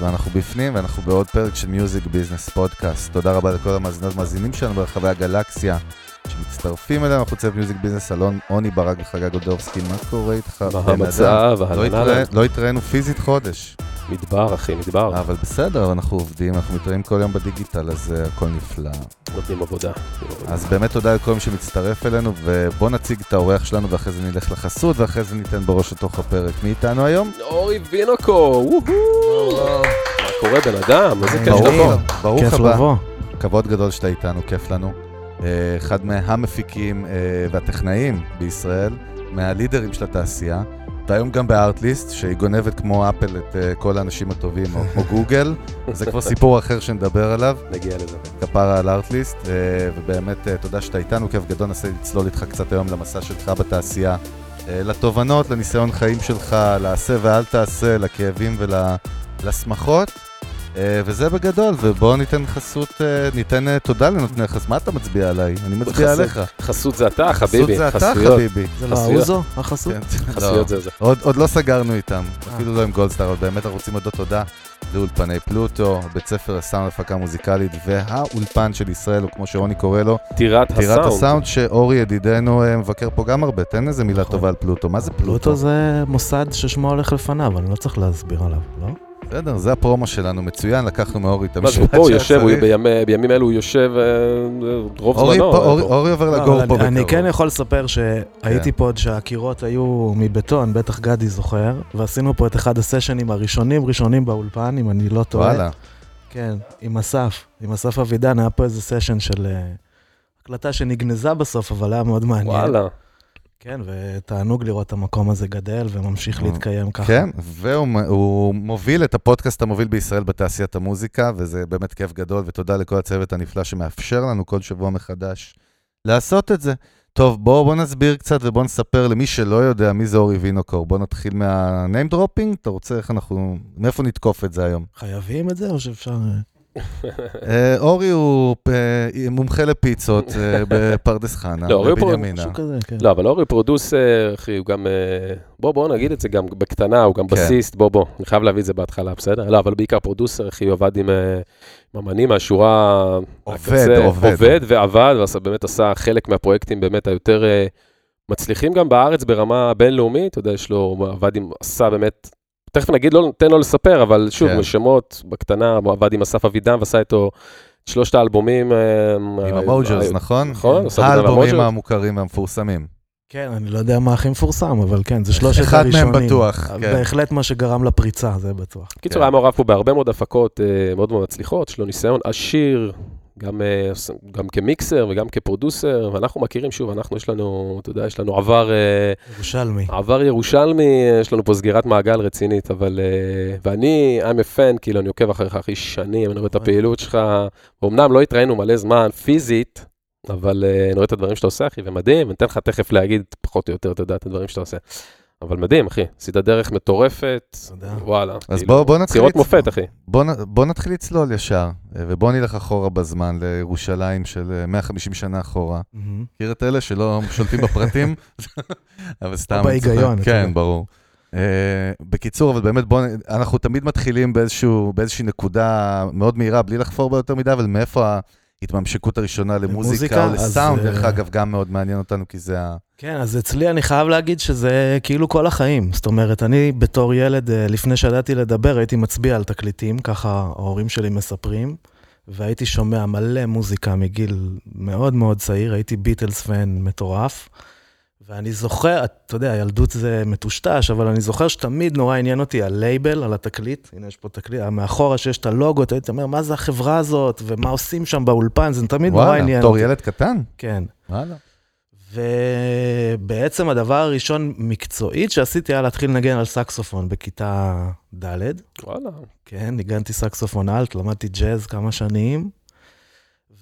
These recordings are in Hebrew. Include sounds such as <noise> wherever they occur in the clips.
ואנחנו בפנים, ואנחנו בעוד פרק של Music Business Podcast. תודה רבה לכל המאזינות והמאזינים שלנו ברחבי הגלקסיה, שמצטרפים אלינו, אנחנו צוות Music Business, אלון עוני ברק וחגג גודובסקי, מה קורה איתך? מה המצב? לא אהלן. לא התראינו פיזית חודש, מדבר, אחי, מדבר. אבל בסדר, אנחנו עובדים, אנחנו מתראים כל יום בדיגיטל, אז אה, הכל נפלא. נותנים עבודה. אז באמת תודה לכל מי שמצטרף אלינו, ובואו נציג את האורח שלנו, ואחרי זה נלך לחסות, ואחרי זה ניתן בראש לתוך הפרק. מי איתנו היום? אורי וינוקו, וואו. מה קורה, בן אדם? איזה כיף שאתה פה. הבא. ברוך כיף הבא. לבוא. כבוד גדול שאתה איתנו, כיף לנו. אה, אחד מהמפיקים אה, והטכנאים בישראל, מהלידרים של התעשייה, והיום גם בארטליסט, שהיא גונבת כמו אפל את אה, כל האנשים הטובים, או כמו גוגל, <laughs> זה כבר סיפור אחר שנדבר עליו, נגיע לזה. כפרה על ארטליסט, אה, ובאמת אה, תודה שאתה איתנו, כיף גדול, ננסה לצלול איתך קצת היום למסע שלך בתעשייה, אה, לתובנות, לניסיון חיים שלך, לעשה ואל תעשה, לכאבים ולשמחות. אה, וזה בגדול, ובואו ניתן חסות, אה, ניתן אה, תודה לנותני חסות. מה אתה מצביע עליי? אני מצביע חסות. עליך. חסות זה אתה, חסות חביבי. זה אתה, חסויות. חביבי. זה לא. האוזו, החסות? כן, <laughs> חסויות לא. זה זה. עוד, עוד לא סגרנו איתם, אפילו לא עם גולדסטאר, אבל באמת אנחנו רוצים להודות תודה לאולפני פלוטו, בית ספר הסאונד הפקה מוזיקלית, והאולפן של ישראל, או כמו שרוני קורא לו, טירת טירת הסאונד. הסאונד, שאורי ידידנו אה, מבקר פה גם הרבה, תן איזה מילה נכון. טובה על פלוטו, מה זה פלוטו? פלוטו זה מוסד ששמו הולך לפניו, אני לא צריך להסביר עליו, לא? בסדר, זה הפרומו שלנו, מצוין, לקחנו מאורי את מה זה, המשפט הוא פה שהיה יושב, הוא צריך. בימי- בימים אלו הוא יושב אה, רוב אורי זמנו. פה- אה, אורי- פה. אורי עובר לא, לגור פה אני- אני בקרוב. כן יכול לספר שהייתי פה עוד שהקירות היו מבטון, בטח גדי זוכר, ועשינו פה את אחד הסשנים הראשונים ראשונים באולפן, אם אני לא טועה. וואלה, כן, עם אסף, עם אסף אבידן, היה פה איזה סשן של אה, הקלטה שנגנזה בסוף, אבל היה מאוד מעניין. וואלה. כן, ותענוג לראות את המקום הזה גדל וממשיך אה, להתקיים ככה. כן, והוא מוביל את הפודקאסט המוביל בישראל בתעשיית המוזיקה, וזה באמת כיף גדול, ותודה לכל הצוות הנפלא שמאפשר לנו כל שבוע מחדש לעשות את זה. טוב, בואו בוא נסביר קצת ובואו נספר למי שלא יודע מי זה אורי וינוקור. בואו נתחיל מה-name dropping, אתה רוצה איך אנחנו, מאיפה נתקוף את זה היום? חייבים את זה, או שאפשר... אה, אה, אורי הוא פ- מומחה לפיצות אה, בפרדס חנה, לא, בבנימינה. כן. לא, אבל אורי producer, אחי, הוא גם... אה, בוא, בוא נגיד את זה גם בקטנה, הוא גם כן. בסיסט, בוא, בוא. אני חייב להביא את זה בהתחלה, בסדר? לא, אבל בעיקר producer, אחי, הוא עבד עם אה, אמנים מהשורה... עובד, עובד. עובד ועבד, ובאמת עשה חלק מהפרויקטים באמת היותר אה, מצליחים גם בארץ ברמה בינלאומית, אתה יודע, יש לו, עבד עם, עשה באמת... תכף נגיד, לא ניתן לו לספר, אבל שוב, כן. שמות בקטנה, הוא עבד עם אסף אבידן ועשה איתו את שלושת האלבומים. אה, עם אה, המוג'רס, אה, נכון? נכון, זה האלבומים. המוכרים והמפורסמים. כן, אני לא יודע מה הכי מפורסם, אבל כן, זה שלושת אחד מהם הראשונים. בטוח, כן. בהחלט מה שגרם לפריצה, זה בטוח. קיצור, כן. היה מעורב פה בהרבה מאוד הפקות מאוד מאוד מצליחות, יש לו ניסיון עשיר, גם, אה, גם כמיקסר וגם כפרודוסר, ואנחנו מכירים, שוב, אנחנו, יש לנו, אתה יודע, יש לנו עבר, אה, ירושלמי. עבר ירושלמי, יש לנו פה סגירת מעגל רצינית, אבל, אה, ואני, I'm a fan, כאילו, אני עוקב אחריך הכי שנים, אני רואה את הפעילות שלך, אמנם לא התראינו מלא זמן פיזית, אבל אני רואה את הדברים שאתה עושה, אחי, ומדהים, אני אתן לך תכף להגיד פחות או יותר, אתה יודע, את הדברים שאתה עושה. אבל מדהים, אחי, עשית דרך מטורפת, תודה. וואלה. אז כאילו, בואו בוא נתחיל... צירות מופת, אחי. בוא, בוא נתחיל לצלול ישר, אה, ובוא נלך אחורה בזמן לירושלים של אה, 150 שנה אחורה. מכיר את אלה שלא שולטים בפרטים? <laughs> אבל סתם... או בהיגיון, כן. ברור. Uh, בקיצור, אבל באמת בואו, אנחנו תמיד מתחילים באיזשהו, באיזושהי נקודה מאוד מהירה, בלי לחפור בה יותר מדי, אבל מאיפה ההתממשקות הראשונה למוזיקה או לסאונד, אה, דרך אגב, גם מאוד מעניין אותנו, כי זה ה... כן, אז אצלי אני חייב להגיד שזה כאילו כל החיים. זאת אומרת, אני בתור ילד, אה, לפני שידעתי לדבר, הייתי מצביע על תקליטים, ככה ההורים שלי מספרים, והייתי שומע מלא מוזיקה מגיל מאוד מאוד צעיר, הייתי ביטלס פן מטורף. ואני זוכר, אתה יודע, ילדות זה מטושטש, אבל אני זוכר שתמיד נורא עניין אותי הלייבל על התקליט, הנה יש פה תקליט, מאחורה שיש את הלוגו, אתה אומר, מה זה החברה הזאת, ומה עושים שם באולפן, זה תמיד נורא וואלה, עניין בתור אותי. ילד קטן? כן. וואלה. ובעצם הדבר הראשון מקצועית שעשיתי היה להתחיל לנגן על סקסופון בכיתה ד'. וואלה. כן, ניגנתי סקסופון אלט, למדתי ג'אז כמה שנים.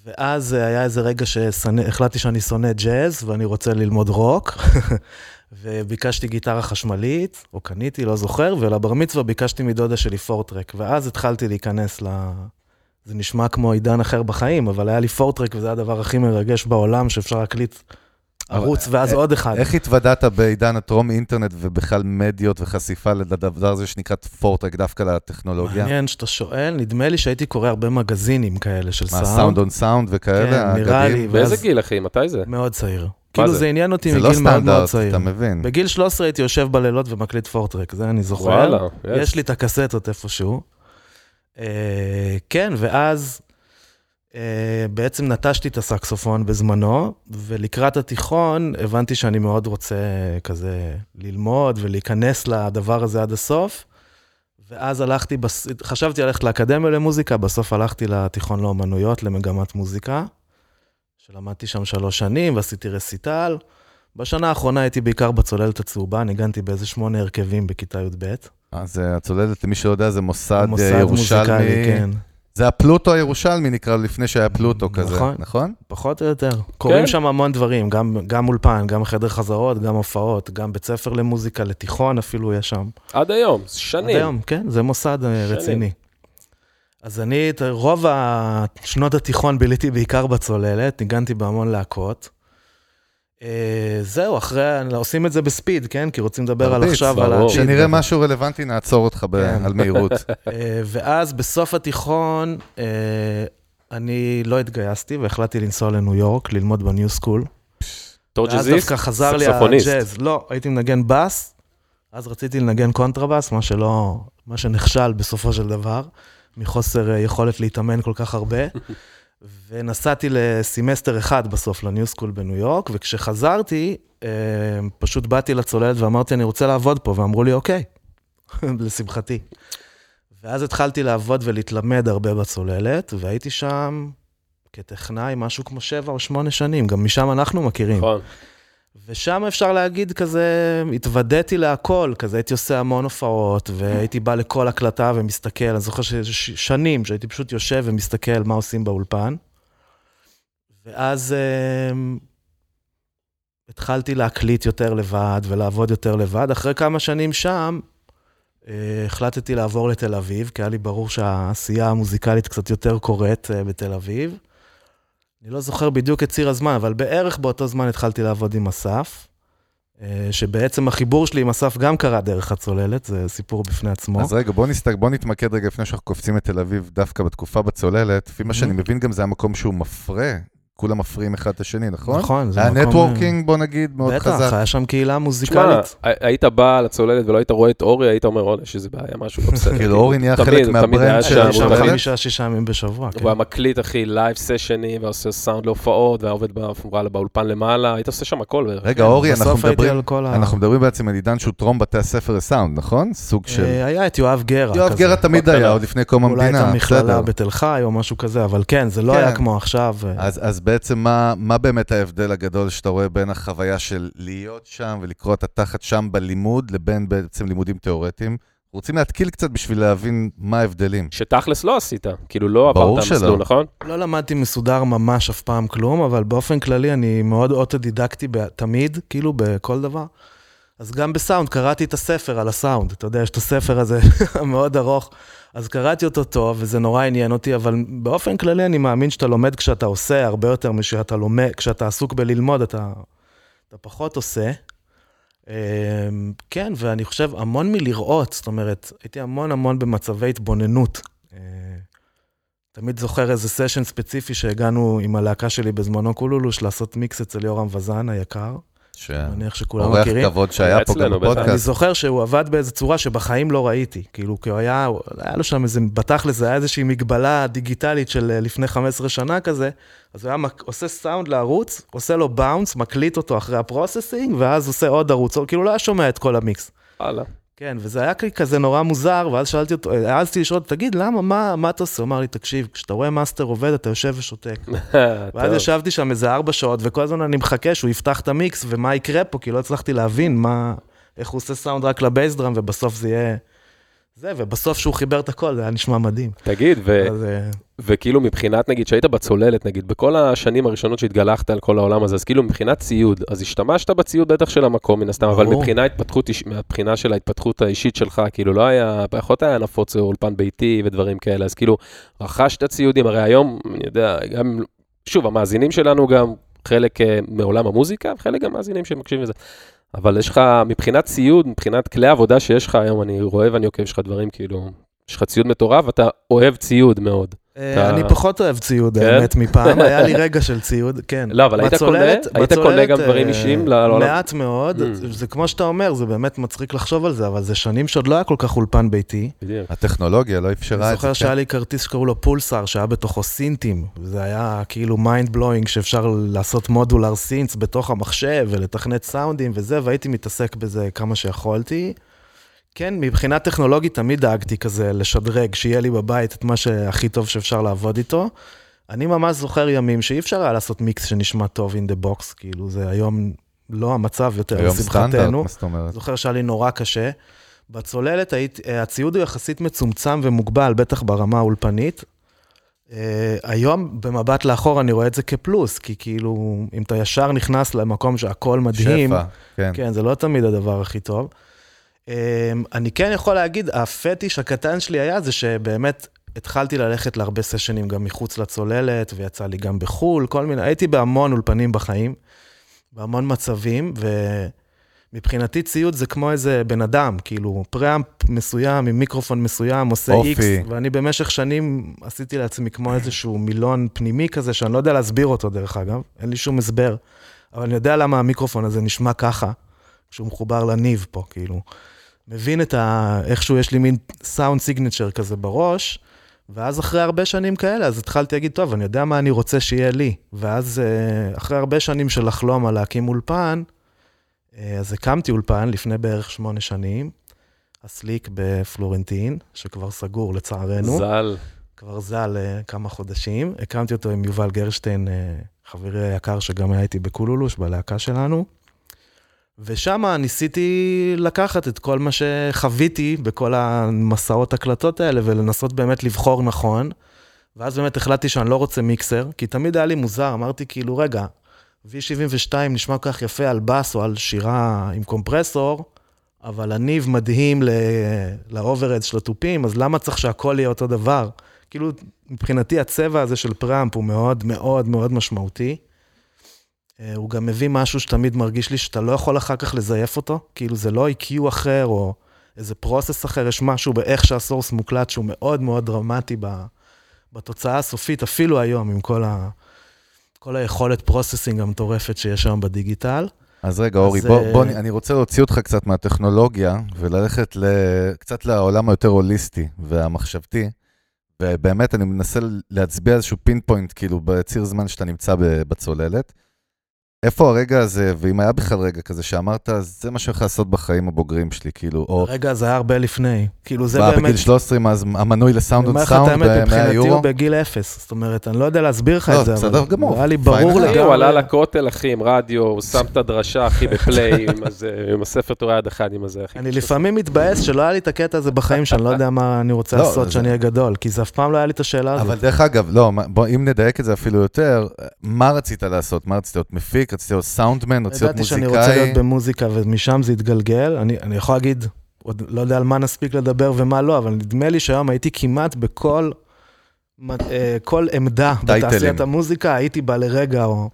ואז היה איזה רגע שהחלטתי שאני שונא ג'אז ואני רוצה ללמוד רוק. <laughs> וביקשתי גיטרה חשמלית, או קניתי, לא זוכר, ולבר מצווה ביקשתי מדודה שלי פורטרק. ואז התחלתי להיכנס ל... זה נשמע כמו עידן אחר בחיים, אבל היה לי פורטרק וזה הדבר הכי מרגש בעולם שאפשר להקליט ערוץ ואז עוד אחד. איך התוודעת בעידן הטרום אינטרנט ובכלל מדיות וחשיפה לדבר הזה שנקרא פורטרק דווקא לטכנולוגיה? מעניין שאתה שואל, נדמה לי שהייתי קורא הרבה מגזינים כאלה של מה, סאונד. סאונד און סאונד וכאלה? כן, נראה? לי. באיזה גיל, אחי? מתי זה? מאוד צעיר. כאילו זה? זה עניין אותי זה לא מגיל מאוד מאוד סטנדרט, צעיר. אתה מבין. בגיל 13 הייתי יושב בלילות ומקליט פורטרק, זה אני זוכר. וואלה, יש לי את הקסטות איפשהו. אה, כן, ואז אה, בעצם נטשתי את הסקסופון בזמנו, ולקראת התיכון הבנתי שאני מאוד רוצה כזה ללמוד ולהיכנס לדבר הזה עד הסוף. ואז הלכתי, בס... חשבתי ללכת לאקדמיה למוזיקה, בסוף הלכתי לתיכון לאומנויות, למגמת מוזיקה, שלמדתי שם שלוש שנים ועשיתי רסיטל. בשנה האחרונה הייתי בעיקר בצוללת הצהובה, ניגנתי באיזה שמונה הרכבים בכיתה י"ב. אז אה, הצוללת, למי שלא יודע, זה מוסד מוסד אה, ירושלמי. מוזיקלי, כן. זה הפלוטו הירושלמי נקרא לפני שהיה פלוטו כזה, נכון. נכון? פחות או יותר. קורים כן. שם המון דברים, גם, גם אולפן, גם חדר חזרות, גם הופעות, גם בית ספר למוזיקה, לתיכון אפילו יש שם. עד היום, עד שנים. היום, כן, זה מוסד אה, שנים. רציני. אז אני, את רוב השנות התיכון ביליתי בעיקר בצוללת, ניגנתי בהמון להקות. אה, זהו, אחרי, עושים את זה בספיד, כן? כי רוצים לדבר על עכשיו, על. העתיד. כשנראה משהו רלוונטי נעצור אותך כן. על מהירות. <laughs> אה, ואז בסוף התיכון, אה, אני לא התגייסתי והחלטתי לנסוע לניו יורק, ללמוד ב New School. ואז טורג'זיסט, דווקא חזר לי. הג'אז. לא, הייתי מנגן בס, אז רציתי לנגן קונטרבס, מה שלא, מה שנכשל בסופו של דבר, מחוסר יכולת להתאמן כל כך הרבה. <laughs> ונסעתי לסמסטר אחד בסוף ל New School בניו יורק, וכשחזרתי, אה, פשוט באתי לצוללת ואמרתי, אני רוצה לעבוד פה, ואמרו לי, אוקיי, <laughs> לשמחתי. ואז התחלתי לעבוד ולהתלמד הרבה בצוללת, והייתי שם כטכנאי משהו כמו שבע או שמונה שנים, גם משם אנחנו מכירים. נכון. ושם אפשר להגיד כזה, התוודעתי להכל, כזה הייתי עושה המון הופעות, והייתי בא לכל הקלטה ומסתכל, אני זוכר שיש שנים שהייתי פשוט יושב ומסתכל מה עושים באולפן. ואז אה, התחלתי להקליט יותר לבד ולעבוד יותר לבד. אחרי כמה שנים שם, אה, החלטתי לעבור לתל אביב, כי היה לי ברור שהעשייה המוזיקלית קצת יותר קורית אה, בתל אביב. אני לא זוכר בדיוק את ציר הזמן, אבל בערך באותו זמן התחלתי לעבוד עם אסף, אה, שבעצם החיבור שלי עם אסף גם קרה דרך הצוללת, זה סיפור בפני עצמו. אז רגע, בוא, נסתק, בוא נתמקד רגע לפני שאנחנו קופצים את תל אביב, דווקא בתקופה בצוללת. לפי מה שאני מבין, גם זה המקום שהוא מפרה, כולם מפריעים אחד את השני, נכון? נכון, זה היה מקום... networking, בוא נגיד, מאוד בטח, חזק. היה שם קהילה תשמע, מוזיקלית. היית בא לצוללת ולא היית רואה את אורי, היית אומר, "וואלה, יש איזה בעיה, משהו לא בסדר. <laughs> כאילו, אורי נהיה חלק מה brand של הוא שם הצוללת. תמיד- חמישה, שישה ימים בשבוע, כן. הוא היה מקליט, אחי, live סשנים, ועושה סאונד להופעות, והיה עובד באולפן למעלה, היית עושה שם הכל. רגע, אורי, אנחנו מדברים, בעצם על עידן שהוא טרום בתי הספר לסאונד, נכון? סוג של... אה, היה את יואב גרה. יואב כזה. גרה תמיד בקטנה. היה, עוד לפני קום אולי המדינה, הייתה מכללה בסדר. בתל חי או משהו כזה, אבל כן, זה לא כן. היה כמו עכשיו. אז, אז בעצם מה, מה באמת ההבדל הגדול שאתה רואה בין החוויה של להיות שם ולקרוא את התחת שם בלימוד לבין בעצם לימודים תיאורטיים? רוצים להתקיל קצת בשביל להבין מה ההבדלים. שתכלס לא עשית, כאילו לא עברת שלא. מסלול, נכון? לא למדתי מסודר ממש אף פעם כלום, אבל באופן כללי אני מאוד אוטודידקטי תמיד, כאילו בכל דבר. אז גם בסאונד, קראתי את הספר על הסאונד, אתה יודע, יש את הספר הזה <laughs> המאוד ארוך, אז קראתי אותו טוב, וזה נורא עניין אותי, אבל באופן כללי אני מאמין שאתה לומד כשאתה עושה, הרבה יותר משאתה לומד, כשאתה עסוק בללמוד, אתה, אתה פחות עושה. אמ, כן, ואני חושב המון מלראות, זאת אומרת, הייתי המון המון במצבי התבוננות. אה, תמיד זוכר איזה סשן ספציפי שהגענו עם הלהקה שלי בזמנו קולולוש לעשות מיקס אצל יורם וזן היקר, מניח שכולם אורח מכירים. כבוד שהיה היה פה גם בטח. אני בפודקאסט. זוכר שהוא עבד באיזו צורה שבחיים לא ראיתי, כאילו, כי הוא היה, היה לו שם איזה, בתכל'ס זה היה איזושהי מגבלה דיגיטלית של אה, לפני 15 שנה כזה, אז הוא היה מק- עושה סאונד לערוץ, עושה לו bounce, מקליט אותו אחרי ה processing, ואז עושה עוד ערוץ, כאילו לא היה שומע את כל המיקס. וואלה. כן, וזה היה כזה נורא מוזר, ואז שאלתי אותו, העזתי לשאול, תגיד, למה, מה, מה אתה עושה? הוא אמר לי, תקשיב, כשאתה רואה מאסטר עובד, אתה יושב ושותק. <laughs> ואז. ישבתי שם איזה ארבע שעות, וכל הזמן אני מחכה שהוא יפתח את המיקס, ומה יקרה פה, כי לא הצלחתי להבין מה, איך הוא עושה סאונד רק לבייסדרם, ובסוף זה יהיה... זה, ובסוף שהוא חיבר את הכל, זה היה נשמע מדהים. תגיד, ו- אז, אה, וכאילו מבחינת, נגיד, שהיית בצוללת, נגיד, בכל השנים הראשונות שהתגלחת על כל העולם הזה, אז כאילו מבחינת ציוד, אז השתמשת בציוד בטח של המקום, מן הסתם, אבל. מבחינה התפתחות, מהבחינה של ההתפתחות האישית שלך, כאילו לא היה, פחות היה נפוץ אולפן ביתי ודברים כאלה, אז כאילו, רכשת ציודים, הרי היום, אני יודע, גם, שוב, המאזינים שלנו גם, חלק אה, מעולם המוזיקה, וחלק גם מאזינים שמקשיבים לזה. אבל יש לך, מבחינת ציוד, מבחינת כלי עבודה שיש לך היום, אני רואה ואני עוקב, יש לך דברים כאילו, יש לך ציוד מטורף, ואתה אוהב ציוד מאוד. אה, אני פחות אוהב ציוד, כן? האמת, מפעם, היה לי <laughs> רגע של ציוד, כן. לא, אבל היית קונה? היית קונה גם דברים אה, אישיים ל- לעולם? מעט מאוד, Mm. זה כמו שאתה אומר, זה באמת מצחיק לחשוב על זה, אבל זה שנים שעוד לא היה כל כך אולפן ביתי. הטכנולוגיה לא אפשרה אני את זה. זוכר כן. שהיה לי כרטיס שקראו לו פולסר, שהיה בתוכו סינטים, וזה היה כאילו mind blowing שאפשר לעשות modular synths בתוך המחשב ולתכנת סאונדים וזה, והייתי מתעסק בזה כמה שיכולתי. כן, מבחינה טכנולוגית תמיד דאגתי כזה לשדרג, שיהיה לי בבית את מה שהכי טוב שאפשר לעבוד איתו. אני ממש זוכר ימים שאי אפשר היה לעשות מיקס שנשמע טוב in the box, כאילו זה היום לא המצב יותר, היום סטנדרט. מה זאת אומרת? זוכר שהיה לי נורא קשה. בצוללת היית, אה, הציוד הוא יחסית מצומצם ומוגבל, בטח ברמה האולפנית. אה, היום, במבט לאחור, אני רואה את זה כפלוס, כי כאילו, אם אתה ישר נכנס למקום שהכל מדהים, שפע, כן. כן, זה לא תמיד הדבר הכי טוב. אה, אני כן יכול להגיד, הפטיש הקטן שלי היה זה שבאמת התחלתי ללכת להרבה סשנים גם מחוץ לצוללת, ויצא לי גם בחו"ל, כל מיני, הייתי בהמון אולפנים בחיים, בהמון מצבים, ומבחינתי ציוד זה כמו איזה בן אדם, כאילו פראמפ מסוים עם מיקרופון מסוים עושה אופי. איקס, ואני במשך שנים עשיתי לעצמי כמו איזשהו מילון פנימי כזה, שאני לא יודע להסביר אותו דרך אגב, אין לי שום הסבר, אבל אני יודע למה המיקרופון הזה נשמע ככה, כשהוא מחובר לניב פה, כאילו. מבין את ה... איכשהו יש לי מין סאונד סיגנצ'ר כזה בראש, ואז אחרי הרבה שנים כאלה, אז התחלתי להגיד, טוב, אני יודע מה אני רוצה שיהיה לי. ואז אה, אחרי הרבה שנים של לחלום על להקים אולפן, אה, אז הקמתי אולפן לפני בערך שמונה שנים, הסליק בפלורנטין, שכבר סגור לצערנו, ז"ל. כבר ז"ל אה, כמה חודשים. הקמתי אותו עם יובל גרשטיין, חברי היקר שגם היה איתי בקולולוש, בלהקה שלנו. ושם ניסיתי לקחת את כל מה שחוויתי בכל המסעות הקלטות האלה, ולנסות באמת לבחור נכון. ואז באמת החלטתי שאני לא רוצה מיקסר, כי תמיד היה לי מוזר, אמרתי כאילו, רגע, V72 נשמע כל כך יפה על בס או על שירה עם קומפרסור, אבל הניב מדהים ל- לאוברהד של התופים, אז למה צריך שהכל יהיה אותו דבר? כאילו, מבחינתי הצבע הזה של preamp הוא מאוד מאוד מאוד משמעותי. אה, הוא גם מביא משהו שתמיד מרגיש לי שאתה לא יכול אחר כך לזייף אותו, כאילו זה לא EQ אחר או איזה process אחר, יש משהו באיך שה source מוקלט שהוא מאוד מאוד דרמטי ב- בתוצאה הסופית, אפילו היום עם כל, ה, כל היכולת processing המטורפת שיש היום בדיגיטל. אז רגע, אורי, אז, בוא, אה, בוא, אני רוצה להוציא אותך קצת מהטכנולוגיה וללכת ל, קצת לעולם היותר הוליסטי והמחשבתי. ובאמת, אני מנסה להצביע איזשהו פין פוינט, כאילו, בציר זמן שאתה נמצא בצוללת. איפה הרגע הזה, ואם היה בכלל רגע כזה שאמרת, זה מה שאני הולך לעשות בחיים הבוגרים שלי, כאילו, או רגע, זה היה הרבה לפני. כאילו זה בא באמת... בגיל 13, אז המנוי לסאונד אני אומר און לך את סאונד האמת, ב-100 מבחינתי יורו. הוא בגיל אפס. זאת אומרת, אני לא יודע להסביר לך לא, את זה, בסדר אבל גמור. היה לי ברור אחי, אחי, הוא עלה לגמרי. לכותל, אחי, עם רדיו, הוא שם את הדרשה, אחי, בפליי, עם <laughs> הזה- הספר תורה יד אחד, עם הזה, אחי. אני לפעמים מתבאס שלא היה לי את הקטע הזה בחיים, שאני לא יודע מה אני רוצה לא, לעשות זה- כשאני אהיה גדול, כי זה אף פעם לא היה לי את השאלה הזאת. אבל דרך אגב, לא, אם נדייק את זה אפילו יותר, מה רצית לעשות? מה רצית להיות מפיק? רצית להיות סאונדמן? רצית להיות ידעתי שאני רוצה מוזיקאי? להיות במוזיקה ומשם זה התגלגל. אני, אני יכול להגיד, עוד לא יודע על מה נספיק לדבר ומה לא, אבל נדמה לי שהיום הייתי כמעט בכל אה, כל עמדה טייטלים. בתעשיית המוזיקה, הייתי בה לרגע, או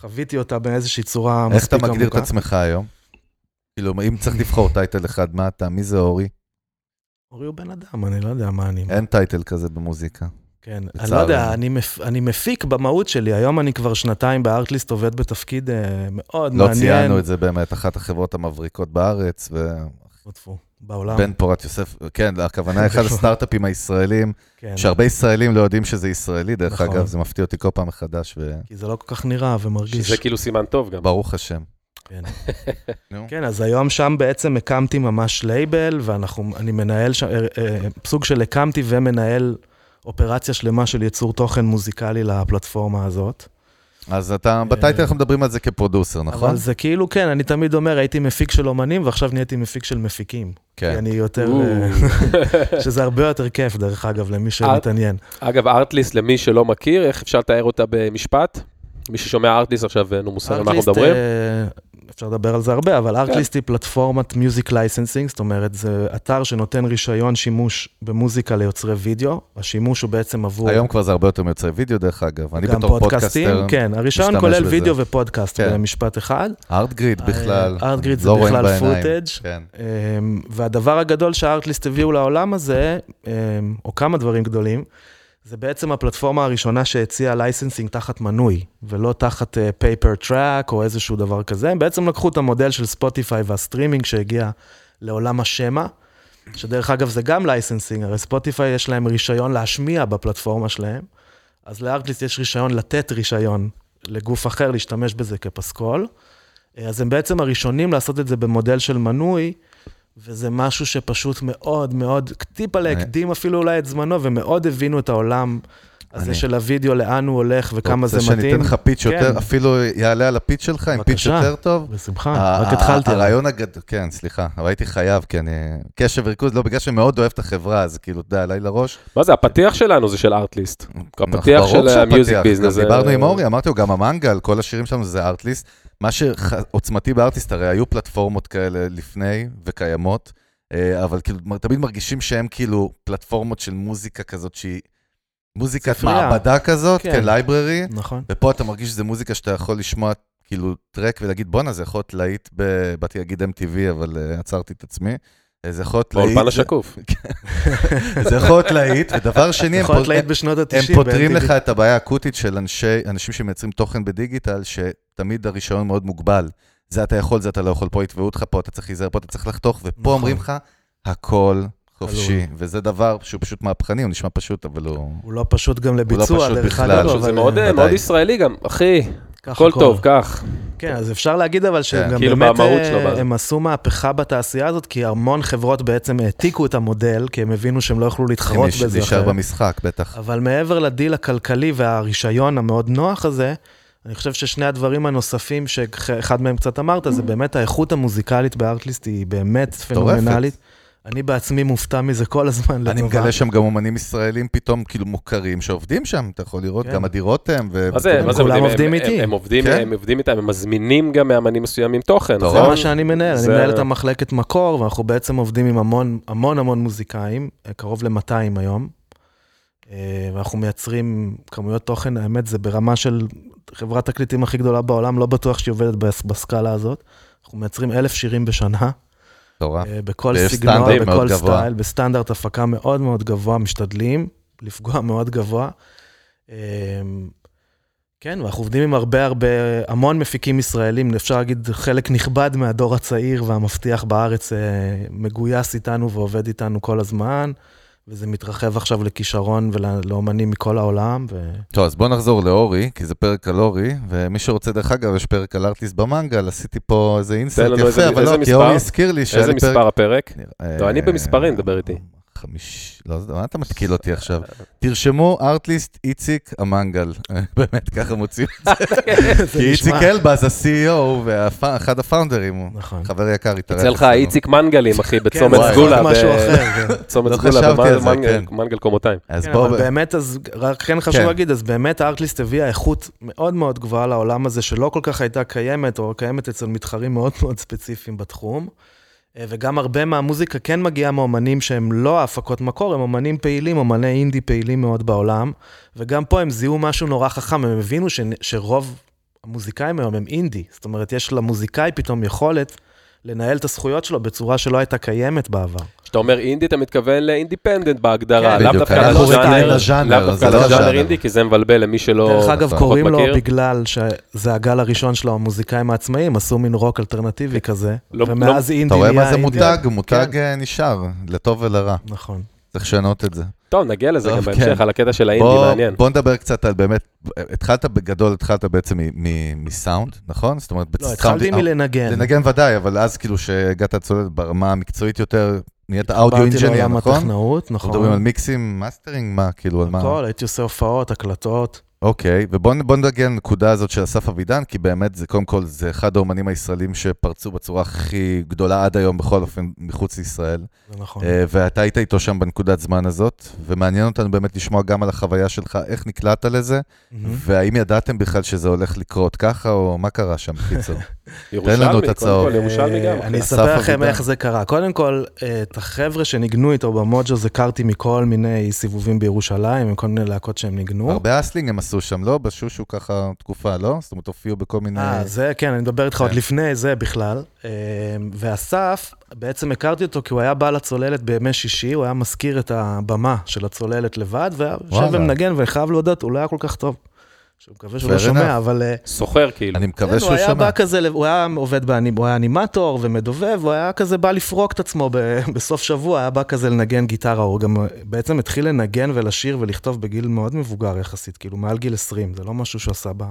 חוויתי אותה באיזושהי צורה איך אתה מספיק מגדיר את עמוקה. עצמך היום? כאילו, אם צריך לבחור טייטל אחד, מה אתה? מי זה אורי? אורי הוא בן אדם, אני לא יודע מה אני... אין טייטל כזה במוזיקה. כן, אני. לא יודע, אני, מפ... אני מפיק במהות שלי, היום אני כבר שנתיים בארטליסט עובד בתפקיד אה, מאוד לא מעניין. ציינו את זה באמת, אחת החברות המבריקות בארץ, טפו, טפו, בעולם. ובן פורת יוסף, כן, הכוונה <laughs> אחד הסטארט-אפים הישראלים, כן, שהרבה ישראלים לא יודעים שזה ישראלי, דרך נכון. אגב, זה מפתיע אותי כל פעם מחדש, כי זה לא כל כך נראה ומרגיש. שזה כאילו סימן טוב גם. וברוך השם. כן. כן, אז היום שם בעצם הקמתי ממש לייבל, ואני מנהל שם, אה, אה, סוג של הקמתי ומנהל אופרציה שלמה של ייצור תוכן מוזיקלי לפלטפורמה הזאת. אז אתה, בטייטל אנחנו מדברים על זה כפרודוסר, נכון? אבל זה כאילו, כן, אני תמיד אומר, הייתי מפיק של אומנים, ועכשיו נהייתי מפיק של מפיקים. כי כן. אני יותר. אה, <laughs> שזה הרבה יותר כיף, דרך אגב, למי שמתעניין. אגב, ארטליסט, למי שלא מכיר, איך אפשר לתאר אותה במשפט? מי ששומע ארטליסט עכשיו, אין לו מושג על מה אנחנו מדברים. אה, אפשר לדבר על זה הרבה, אבל ארטליסט היא פלטפורמת music licensing, זאת אומרת, זה אתר שנותן רישיון שימוש במוזיקה ליוצרי וידאו, השימוש הוא בעצם עבור... היום כבר זה הרבה יותר מיוצרי וידאו, דרך אגב. אני בתור פודקאסטים, פודקאסטר, כן, הרישיון כולל. וידאו ופודקאסט כן. במשפט אחד. ארטגריד בכלל, ארטגריד זה לא רואים בכלל בעיניים. footage. כן. אמ, והדבר הגדול שהארטליסט הביאו לעולם הזה, אמ, או כמה דברים גדולים, זה בעצם הפלטפורמה הראשונה שהציעה licensing תחת מנוי, ולא תחת pay per track או איזשהו דבר כזה. הם בעצם לקחו את המודל של ספוטיפיי והסטרימינג שהגיע לעולם השמע, שדרך אגב זה גם licensing, הרי ספוטיפיי יש להם רישיון להשמיע בפלטפורמה שלהם, אז לארטליסט יש רישיון לתת רישיון לגוף אחר להשתמש בזה כפסקול. אז הם בעצם הראשונים לעשות את זה במודל של מנוי, וזה משהו שפשוט מאוד מאוד, טיפה להקדים אפילו אולי את זמנו, ומאוד הבינו את העולם הזה אני- של הוידאו, לאן הוא הולך וכמה זה רוצה שאני מתאים. אתן לך פיץ' יותר, כן. אפילו יעלה על הפיץ' שלך, עם פיץ' בבקשה. יותר טוב? בשמחה, ה- רק התחלתי. הרעיון הגדול, כן, סליחה, אבל הייתי חייב, כי אני... קשב וריכוז, לא, בגלל שאני מאוד אוהב את החברה, אז כאילו, אתה יודע, עליי לראש. מה זה, הפתיח שלנו זה של ארטליסט. נכון, הפתיח של המיוזיק ביזנס. דיברנו עם אורי, אמרתי לו, גם המנגל, כל השירים שלנו זה ארטליסט. מה שעוצמתי בארטליסט, הרי היו פלטפורמות כאלה לפני וקיימות, אה, אבל כאילו, תמיד מרגישים שהם כאילו פלטפורמות של מוזיקה כזאת שהיא... מוזיקת ספרייה. מעבדה כזאת, כן. כן, library, נכון. ופה אתה מרגיש שזה מוזיקה שאתה יכול לשמוע כאילו track ולהגיד, בואנה, זה יכול להיות להיט, ב... באתי להגיד MTV, אבל uh, עצרתי את עצמי. אה, זה יכול להיות להיט. באולפן השקוף. <laughs> זה יכול להיות להיט, ודבר <laughs> שני, הם, יכול להיות פות- להיט בשנות ה-90. הם פותרים לך את הבעיה האקוטית של אנשי, אנשים שמייצרים תוכן בדיגיטל, שתמיד הרישיון מאוד מוגבל. זה אתה יכול, זה אתה לא יכול, פה יתבעו אותך, פה אתה צריך להיזהר, פה אתה צריך לחתוך, ופה נכון. אומרים לך, הכל חופשי. עלול. וזה דבר שהוא פשוט מהפכני, הוא נשמע פשוט, אבל הוא... הוא לא פשוט גם לביצוע, פשוט דרך בכלל. אגב, לא, אבל... זה מאוד, אה, מאוד. ישראלי גם, אחי, הכל טוב, קח. כן, אז אפשר להגיד אבל שגם כאילו באמת אה? הם עשו מהפכה בתעשייה הזאת, כי המון חברות בעצם העתיקו את המודל, כי הם הבינו שהם לא יוכלו להתחרות בזה להישאר אחרת. במשחק, בטח. אבל מעבר לדיל הכלכלי והרישיון המאוד נוח הזה, אני חושב ששני הדברים הנוספים, שאחד מהם קצת אמרת, זה באמת האיכות המוזיקלית בארטליסט היא באמת פנומנלית. אני בעצמי מופתע מזה כל הזמן לטובה. אני מגלה שם גם אומנים ישראלים פתאום כאילו מוכרים שעובדים שם, אתה יכול לראות, כן. גם הדירות הם. ו- מה זה, מה זה כולם עובדים? עובדים הם- איתי. הם- הם עובדים, כן. הם עובדים איתם, הם מזמינים גם מאמנים מסוימים תוכן, טוב. זה נכון? מה שאני מנהל, אני זה- מנהל את המחלקת מקור, ואנחנו בעצם עובדים עם המון המון המון מוזיקאים, קרוב ל-200 היום. אה, ואנחנו מייצרים כמויות תוכן, האמת, זה ברמה של חברת תקליטים הכי גדולה בעולם, לא בטוח שהיא עובדת בס- בסקאלה הזאת. אנחנו מייצרים אלף שירים בשנה, מטורף. אה, בכל סגנון, בכל גבוה. סטייל, בסטנדרט הפקה מאוד מאוד גבוה, משתדלים לפגוע <laughs> מאוד גבוה. אה, כן, ואנחנו עובדים עם הרבה הרבה, המון מפיקים ישראלים, אפשר להגיד חלק נכבד מהדור הצעיר והמבטיח בארץ מגויס איתנו ועובד איתנו כל הזמן, וזה מתרחב עכשיו לכישרון ולאומנים מכל העולם. ו... טוב, אז בוא נחזור לאורי, כי זה פרק על אורי, ומי שרוצה, דרך אגב, יש פרק על ארטיסט במנגל, עשיתי פה איזה אינסרט יפה, איזה- אבל איזה לא, כי מספר? אורי הזכיר לי שהיה איזה לי פרק... מספר הפרק? אה, לא, אני במספרים, דבר איתי. חמיש... לא, זה- מה אתה מתקיל אותי עכשיו? תרשמו ארטליסט איציק המנגל. <laughs> באמת, ככה מוצאים את זה. <laughs> כי איציק אלבז, ה-CEO ואחד הפאונדרים, הוא נכון. חבר יקר, התארח. יצא לך. איציק מנגלים, אחי, בצומת כן, סגולה. משהו ב- אחר, כן. <laughs> צומת לא סגולה, במנגל- כן. מנגל קומותיים. אז כן, בוא... אבל באמת, אז רק כן חשוב כן. להגיד, אז באמת הארטליסט הביאה איכות מאוד מאוד גבוהה לעולם הזה, שלא כל כך הייתה קיימת, או קיימת אצל מתחרים מאוד מאוד ספציפיים בתחום. אה, וגם הרבה מהמוזיקה כן מגיעה מאומנים שהם לא ההפקות מקור, הם אומנים פעילים, אומני אינדי פעילים מאוד בעולם. וגם פה הם זיהו משהו נורא חכם, הם הבינו ש... שרוב המוזיקאים היום הם אינדי. זאת אומרת, יש למוזיקאי פתאום יכולת לנהל את הזכויות שלו בצורה שלא הייתה קיימת בעבר. כשאתה אומר אינדי, אתה מתכוון לאינדיפנדנט בהגדרה, כן, לאו בדיוק, דווקא אנחנו לז'אנר, רגילים לז'אנר, לאו זה דווקא לא לז'אנר ז'אנר. אינדי, כי זה מבלבל למי שלא דרך אגב. קוראים לו מכיר. בגלל שזה הגל הראשון שלו, המוזיקאים העצמאיים, עשו מין רוק אלטרנטיבי כזה, לא- ומאז אינדי אתה רואה מה זה אינדי. מותג? מותג כן. אה, נשאר, לטוב ולרע. נכון. צריך לשנות את זה. טוב, נגיע לזה טוב, גם כן. בהמשך, על הקטע של האינדי, בוא, מעניין. בוא נדבר קצת על באמת, התחלת בגדול, התחלת בעצם מ- מ- מסאונד, נכון? זאת אומרת, לא, התחלתי מלנגן. לנגן ודאי, אבל אז כאילו שהגעת לצוללת ברמה המקצועית יותר, נהיית אודיו באתי engineer, לעולם נכון? הטכנאות, אנחנו מדברים על נכון. מיקסים, מאסטרינג, מה, כאילו, על מה? הכל, הייתי עושה הופעות, הקלטות. אוקיי, ובואו נגיע לנקודה הזאת של אסף אבידן, כי באמת זה קודם כל, זה אחד האומנים הישראלים שפרצו בצורה הכי גדולה עד היום, בכל אופן, מחוץ לישראל. זה נכון. אה, ואתה היית איתו שם בנקודת זמן הזאת, ומעניין אותנו באמת לשמוע גם על החוויה שלך, איך נקלעת לזה, מהמם. והאם ידעתם בכלל שזה הולך לקרות ככה, או מה קרה שם, בקיצור. <laughs> ירושלמי, לנו את קודם הצהוב. כל, ירושלמי גם. אה, אני. אספר לכם. איך זה קרה. קודם כל, אה, את החבר'ה שניגנו איתו במוג'וס הכרתי מכל מיני סיבובים בירושלים, עם כל מיני להקות שהם ניגנו. הרבה אסלינג הם עשו שם, לא? בשושו ככה תקופה, לא? זאת אומרת, הופיעו בכל מיני... אה, זה, כן, אני מדבר איתך עוד כן. לפני זה בכלל. אה, ואסף, בעצם הכרתי אותו כי הוא היה בא לצוללת בימי שישי, הוא היה מזכיר את הבמה של הצוללת לבד, והיה יושב. ומנגן, ואני חייב להודות, הוא לא היה כל כך טוב. שאני מקווה שהוא לא שומע. אבל... אה, סוחר כאילו. אני מקווה הוא שהוא היה שומע. בא כזה, הוא היה עובד, הוא היה אנימטור ומדובב, הוא היה כזה בא לפרוק את עצמו <laughs> בסוף שבוע, היה בא כזה לנגן גיטרה, הוא גם בעצם התחיל לנגן ולשיר ולכתוב בגיל מאוד מבוגר יחסית, כאילו מעל גיל 20, זה לא משהו שהוא עשה ב...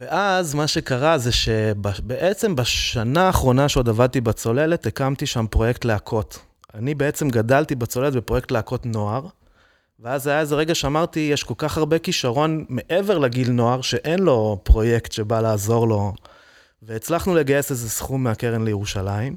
ואז מה שקרה זה שבעצם בשנה האחרונה שעוד עבדתי בצוללת, הקמתי שם פרויקט להקות. אני בעצם גדלתי בצוללת בפרויקט להקות נוער, ואז היה איזה רגע שאמרתי, יש כל כך הרבה כישרון מעבר לגיל נוער, שאין לו פרויקט שבא לעזור לו. והצלחנו לגייס איזה סכום מהקרן לירושלים,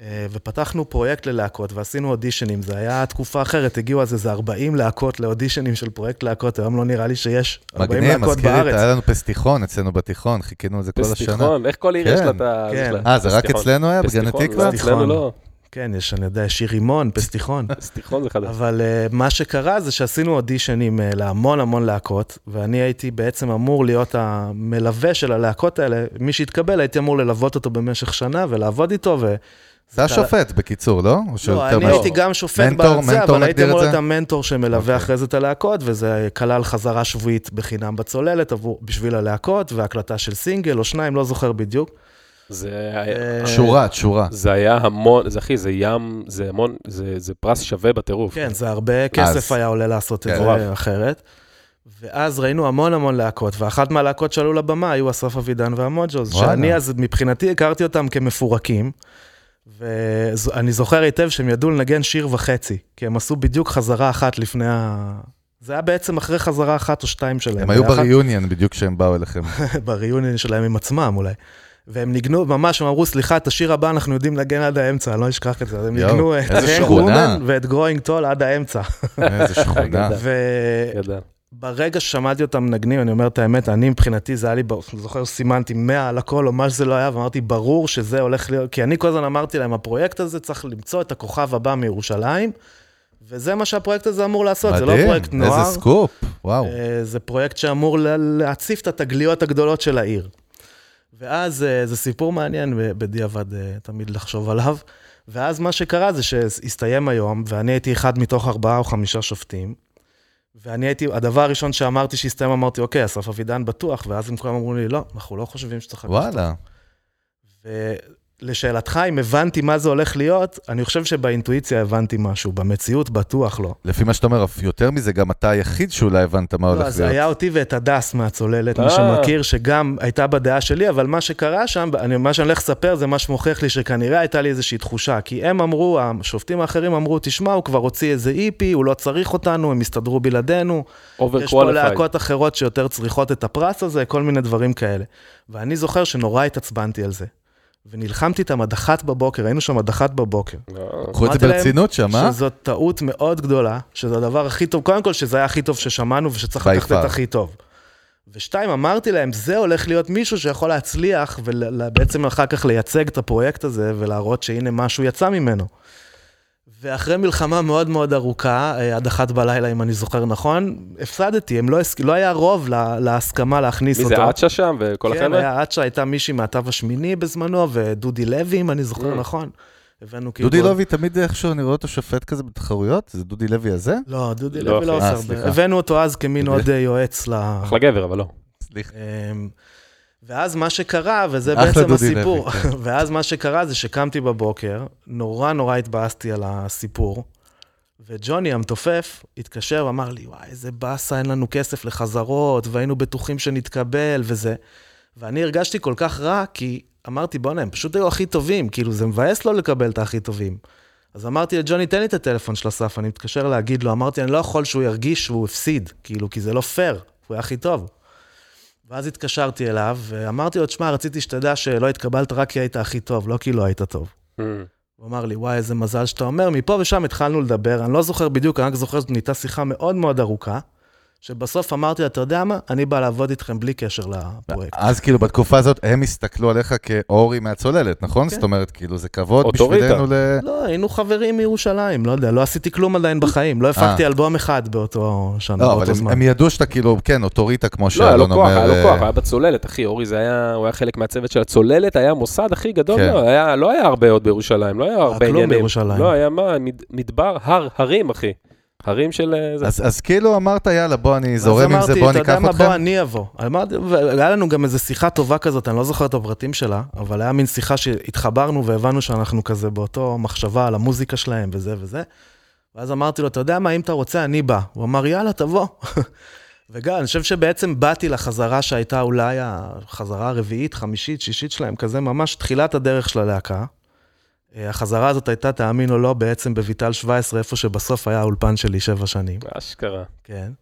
אה, ופתחנו פרויקט ללהקות, ועשינו אודישנים. זה היה תקופה אחרת, הגיעו אז איזה 40 להקות לאודישנים של פרויקט להקות, היום לא נראה לי שיש 40 מגניב, להקות מזכיר לי, בארץ. היה לנו פסטיחון אצלנו בתיכון, חיכינו לזה כל השנה. פסטיחון, איך כל עיר יש כן, לה את ה... כן. יש אה, זה רק. אצלנו היה? בגני פסטיחון, תקווה? אצלנו לא. כן, יש, אני יודע, שיר רימון, פסטיחון. <laughs> פסטיחון זה חדש. אבל uh, מה שקרה זה שעשינו אודישנים uh, להמון המון להקות, ואני הייתי בעצם אמור להיות המלווה של הלהקות האלה. מי שהתקבל, הייתי אמור ללוות אותו במשך שנה ולעבוד איתו, ו... זה השופט, בקיצור, לא? לא, אני מה- הייתי גם שופט מנטור, בזה, מנטור אבל הייתי אמור להיות? המנטור שמלווה אוקיי. אחרי זה את הלהקות, וזה כלל חזרה שבועית בחינם בצוללת עבור, בשביל הלהקות, והקלטה של סינגל או שניים, לא זוכר בדיוק. זה אה, שורה, תשורה. זה היה המון, זה אחי, זה ים, זה המון, זה זה פרס שווה בטירוף. כן, זה הרבה כסף אז. היה עולה לעשות את כן. זה. אחרת. ואז ראינו המון המון להקות, ואחת מהלהקות שעלו לבמה היו אסף אבידן והמוג'וז. שאני אז מבחינתי הכרתי אותם כמפורקים, ואני זוכר היטב שהם ידעו לנגן שיר וחצי, כי הם עשו בדיוק חזרה אחת לפני ה... זה היה בעצם אחרי חזרה אחת או שתיים שלהם. הם היו. בריאיוניון בדיוק כשהם באו אליכם. <laughs> ב reunion שלהם עם עצמם אולי. והם ניגנו, ממש, הם אמרו, סליחה, את השיר הבא אנחנו יודעים לנגן עד האמצע, אני לא אשכח את זה. הם ניגנו את שכונה. <laughs> Woman ואת Growing Tall עד האמצע. איזה שכונה. <laughs> גדל. ששמעתי אותם מנגנים, אני אומר את האמת, אני מבחינתי, זה היה לי, אני זוכר, סימנתי 100 על הכל, או מה שזה לא היה, ואמרתי, ברור שזה הולך להיות, כי אני כל הזמן אמרתי להם, הפרויקט הזה צריך למצוא את הכוכב הבא מירושלים, וזה מה שהפרויקט הזה אמור לעשות, זה לא מדהים, פרויקט נוער. איזה סקופ, וואו. אה, זה פרויקט שאמור להציף את התגליות הגדולות של העיר. ואז אה, זה סיפור מעניין בדיעבד אה, תמיד לחשוב עליו. ואז מה שקרה זה שהסתיים היום, ואני הייתי אחד מתוך ארבעה או חמישה שופטים. ואני הייתי, הדבר הראשון שאמרתי שהסתיים, אמרתי, אוקיי, אסף אבידן בטוח, ואז הם כולם אמרו לי, לא, אנחנו לא חושבים שצריך אותו." וואלה. ולשאלתך, אם הבנתי מה זה הולך להיות, אני חושב שבאינטואיציה הבנתי משהו, במציאות בטוח לא. לפי מה שאתה אומר, יותר מזה, גם אתה היחיד שאולי הבנת מה לא, הולך אז להיות. היה אותי ואת הדס מהצוללת, מי אה. שמכיר, שגם הייתה בדעה שלי, אבל מה שקרה שם, אני, מה שאני הולך לספר זה מה שמוכיח לי שכנראה הייתה לי איזושהי תחושה, כי הם אמרו, השופטים האחרים אמרו, תשמע, הוא כבר הוציא איזה EP, הוא לא צריך אותנו, הם יסתדרו בלעדינו, over יש פה להקות אחרות שיותר צריכות את הפרס הזה, כל מיני דברים כאלה. ואני זוכר שנורא התעצבנתי על זה. ונלחמתי איתם עד אחת בבוקר, היינו שם עד אחת בבוקר. קחו את זה ברצינות שם, אה? שזאת טעות מאוד גדולה, שזה הדבר הכי טוב, קודם כל שזה היה הכי טוב ששמענו ושצריך לקחת את. הכי טוב. ושתיים, אמרתי להם, זה הולך להיות מישהו שיכול להצליח ובעצם אחר כך לייצג את הפרויקט הזה ולהראות שהנה משהו יצא ממנו. ואחרי מלחמה מאוד מאוד ארוכה, אה, עד אחת בלילה, אם אני זוכר נכון, הפסדתי, הם לא, הסכ- לא היה רוב לה, להסכמה להכניס מי אותו. זה אצ'ה שם וכל כן, החבר'ה? היה אצ'ה, הייתה מישהי מהתו השמיני בזמנו, ודודי לוי, אם אני זוכר Mm. נכון. הבאנו כאילו... דודי לוי, תמיד איכשהו אני רואה אותו שופט כזה בתחרויות, זה דודי לוי הזה? לא, דודי לא, לוי לא. עושה אה, הרבה. הבאנו אותו אז כמין עוד יועץ ל... אחלה גבר, אבל לא. סליחה. ואז מה שקרה, וזה בעצם הסיפור, לוי, כן. <laughs> ואז מה שקרה זה שקמתי בבוקר, נורא נורא התבאסתי על הסיפור, וג'וני המתופף התקשר ואמר לי, וואי, איזה באסה, אין לנו כסף לחזרות, והיינו בטוחים שנתקבל וזה. ואני הרגשתי כל כך רע, כי אמרתי, בוא'נה, הם פשוט היו הכי טובים, כאילו, זה מבאס לא לקבל את הכי טובים. אז אמרתי לג'וני, תן לי את הטלפון של אסף, אני מתקשר להגיד לו, אמרתי, אני לא יכול שהוא ירגיש שהוא הפסיד, כאילו, כי זה לא פייר, הוא היה הכי טוב. ואז התקשרתי אליו, ואמרתי לו, תשמע, רציתי שתדע שלא התקבלת רק כי היית הכי טוב, לא כי לא היית טוב. Mm. הוא אמר לי, וואי, איזה מזל שאתה אומר. מפה ושם התחלנו לדבר, אני לא זוכר בדיוק, אני רק זוכר שזאת נהייתה שיחה מאוד מאוד ארוכה, שבסוף אמרתי לה, אתה יודע מה? אני בא לעבוד איתכם בלי קשר לפרויקט. אז כאילו בתקופה הזאת הם הסתכלו עליך כאורי מהצוללת, נכון? כן. זאת אומרת, כאילו זה כבוד. בשבילנו ל... לא, היינו חברים מירושלים, לא יודע, לא עשיתי כלום עדיין בחיים, לא הפקתי אלבום אחד באותו שנה, לא, אבל באותו הם- זמן. הם ידעו שאתה כאילו, כן, אוטוריטה, כמו לא, היה לו שאלון כוח, אומר. היה לו אה, כוח, היה בצוללת, אחי, אורי זה היה, הוא היה חלק מהצוות של הצוללת, היה המוסד הכי גדול, כן. לא, היה, לא היה הרבה עוד בירושלים, לא היה הרבה כלום עניינים. בירושלים. לא, היה מה, מד- מדבר, הר, הרים, אחי. הרים של... אה, זה. אז, אז כאילו אמרת, יאללה, בוא, אני זורם עם זה, בוא אתה ניקח יודע מה, אתכם. בוא אני אבוא. אמרתי, והיה לנו גם איזו שיחה טובה כזאת, אני לא זוכר את הפרטים שלה, אבל היה מין שיחה שהתחברנו והבנו שאנחנו כזה באותו מחשבה על המוזיקה שלהם וזה וזה. ואז אמרתי לו, אתה יודע מה, אם אתה רוצה, אני בא. הוא אמר, יאללה, תבוא. <laughs> וגם, אני חושב שבעצם באתי לחזרה שהייתה אולי החזרה הרביעית, חמישית, שישית שלהם, כזה ממש תחילת הדרך של הלהקה. אה, החזרה הזאת הייתה, תאמין או לא, בעצם בויטל 17, איפה שבסוף היה האולפן שלי שבע שנים. אשכרה. כן.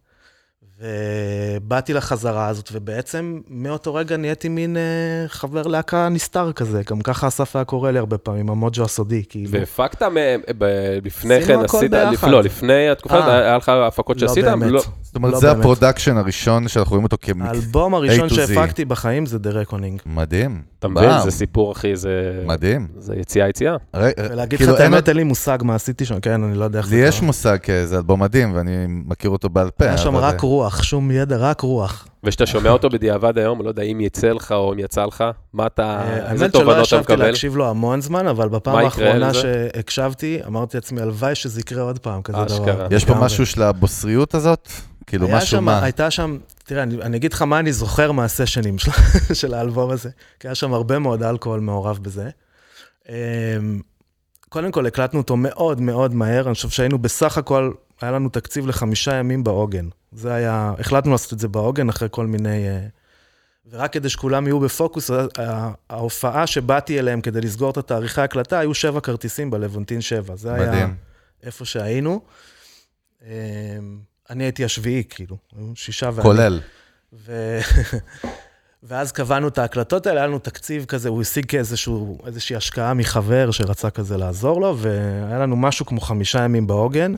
ובאתי לחזרה הזאת, ובעצם מאותו רגע נהייתי מין אה, חבר להקה נסתר כזה, גם ככה אסף היה קורא לי הרבה פעמים, המוג'ו הסודי, כאילו. והפקת מהם, ב- לפני כן עשית. לא, לפני התקופה, אה. היה לך הפקות לא שעשית? באמת. לא. זאת אומרת, לא זה באמת. ה production הראשון שאנחנו רואים אותו כמקצוע. האלבום הראשון. שהפקתי בחיים זה The Reckoning. מדהים. אתה מבין? זה סיפור, אחי, זה... מדהים. זה יציאה יציאה. ולהגיד כאילו, לך את האמת, אין לי מושג מה עשיתי שם, כן, אני לא יודע איך זה לי קרה. יש מושג, כי זה אלבום מדהים, ואני מכיר אותו בעל פה. היה שם רק רוח, שום ידע, רק רוח. וכשאתה שומע אותו בדיעבד היום, לא יודע אם יצא לך או אם יצא לך, מה אתה, אה, איזה האמת שלא תובנות אתה ישבתי מקבל? להקשיב לו המון זמן, אבל בפעם האחרונה? שהקשבתי, אמרתי לעצמי, הלוואי שזה יקרה עוד פעם, כזה דבר. יש פה. משהו של הבוסריות הזאת? כאילו, משהו שם, מה? הייתה שם, תראה, אני, אני אגיד לך מה אני זוכר מהסשנים של, <laughs> של האלבום הזה, כי היה שם הרבה מאוד אלכוהול מעורב בזה. אמ, קודם כל, הקלטנו אותו מאוד מאוד מהר, אני חושב שהיינו בסך הכל, היה לנו תקציב לחמישה ימים בעוגן. זה היה, החלטנו לעשות את זה בעוגן אחרי כל מיני... אה, ורק כדי שכולם יהיו בפוקוס, ה- ה- ההופעה שבאתי אליהם כדי לסגור את התאריכי ההקלטה, היו שבע כרטיסים בלוונטין שבע. זה היה מדהים. איפה שהיינו. אמ, אני הייתי השביעי, כאילו, שישה ואני. כולל. ו... <laughs> ואז קבענו את ההקלטות האלה, היה לנו תקציב כזה, הוא השיג כאיזשהו, איזושהי השקעה מחבר שרצה כזה לעזור לו, והיה לנו משהו כמו חמישה ימים בעוגן.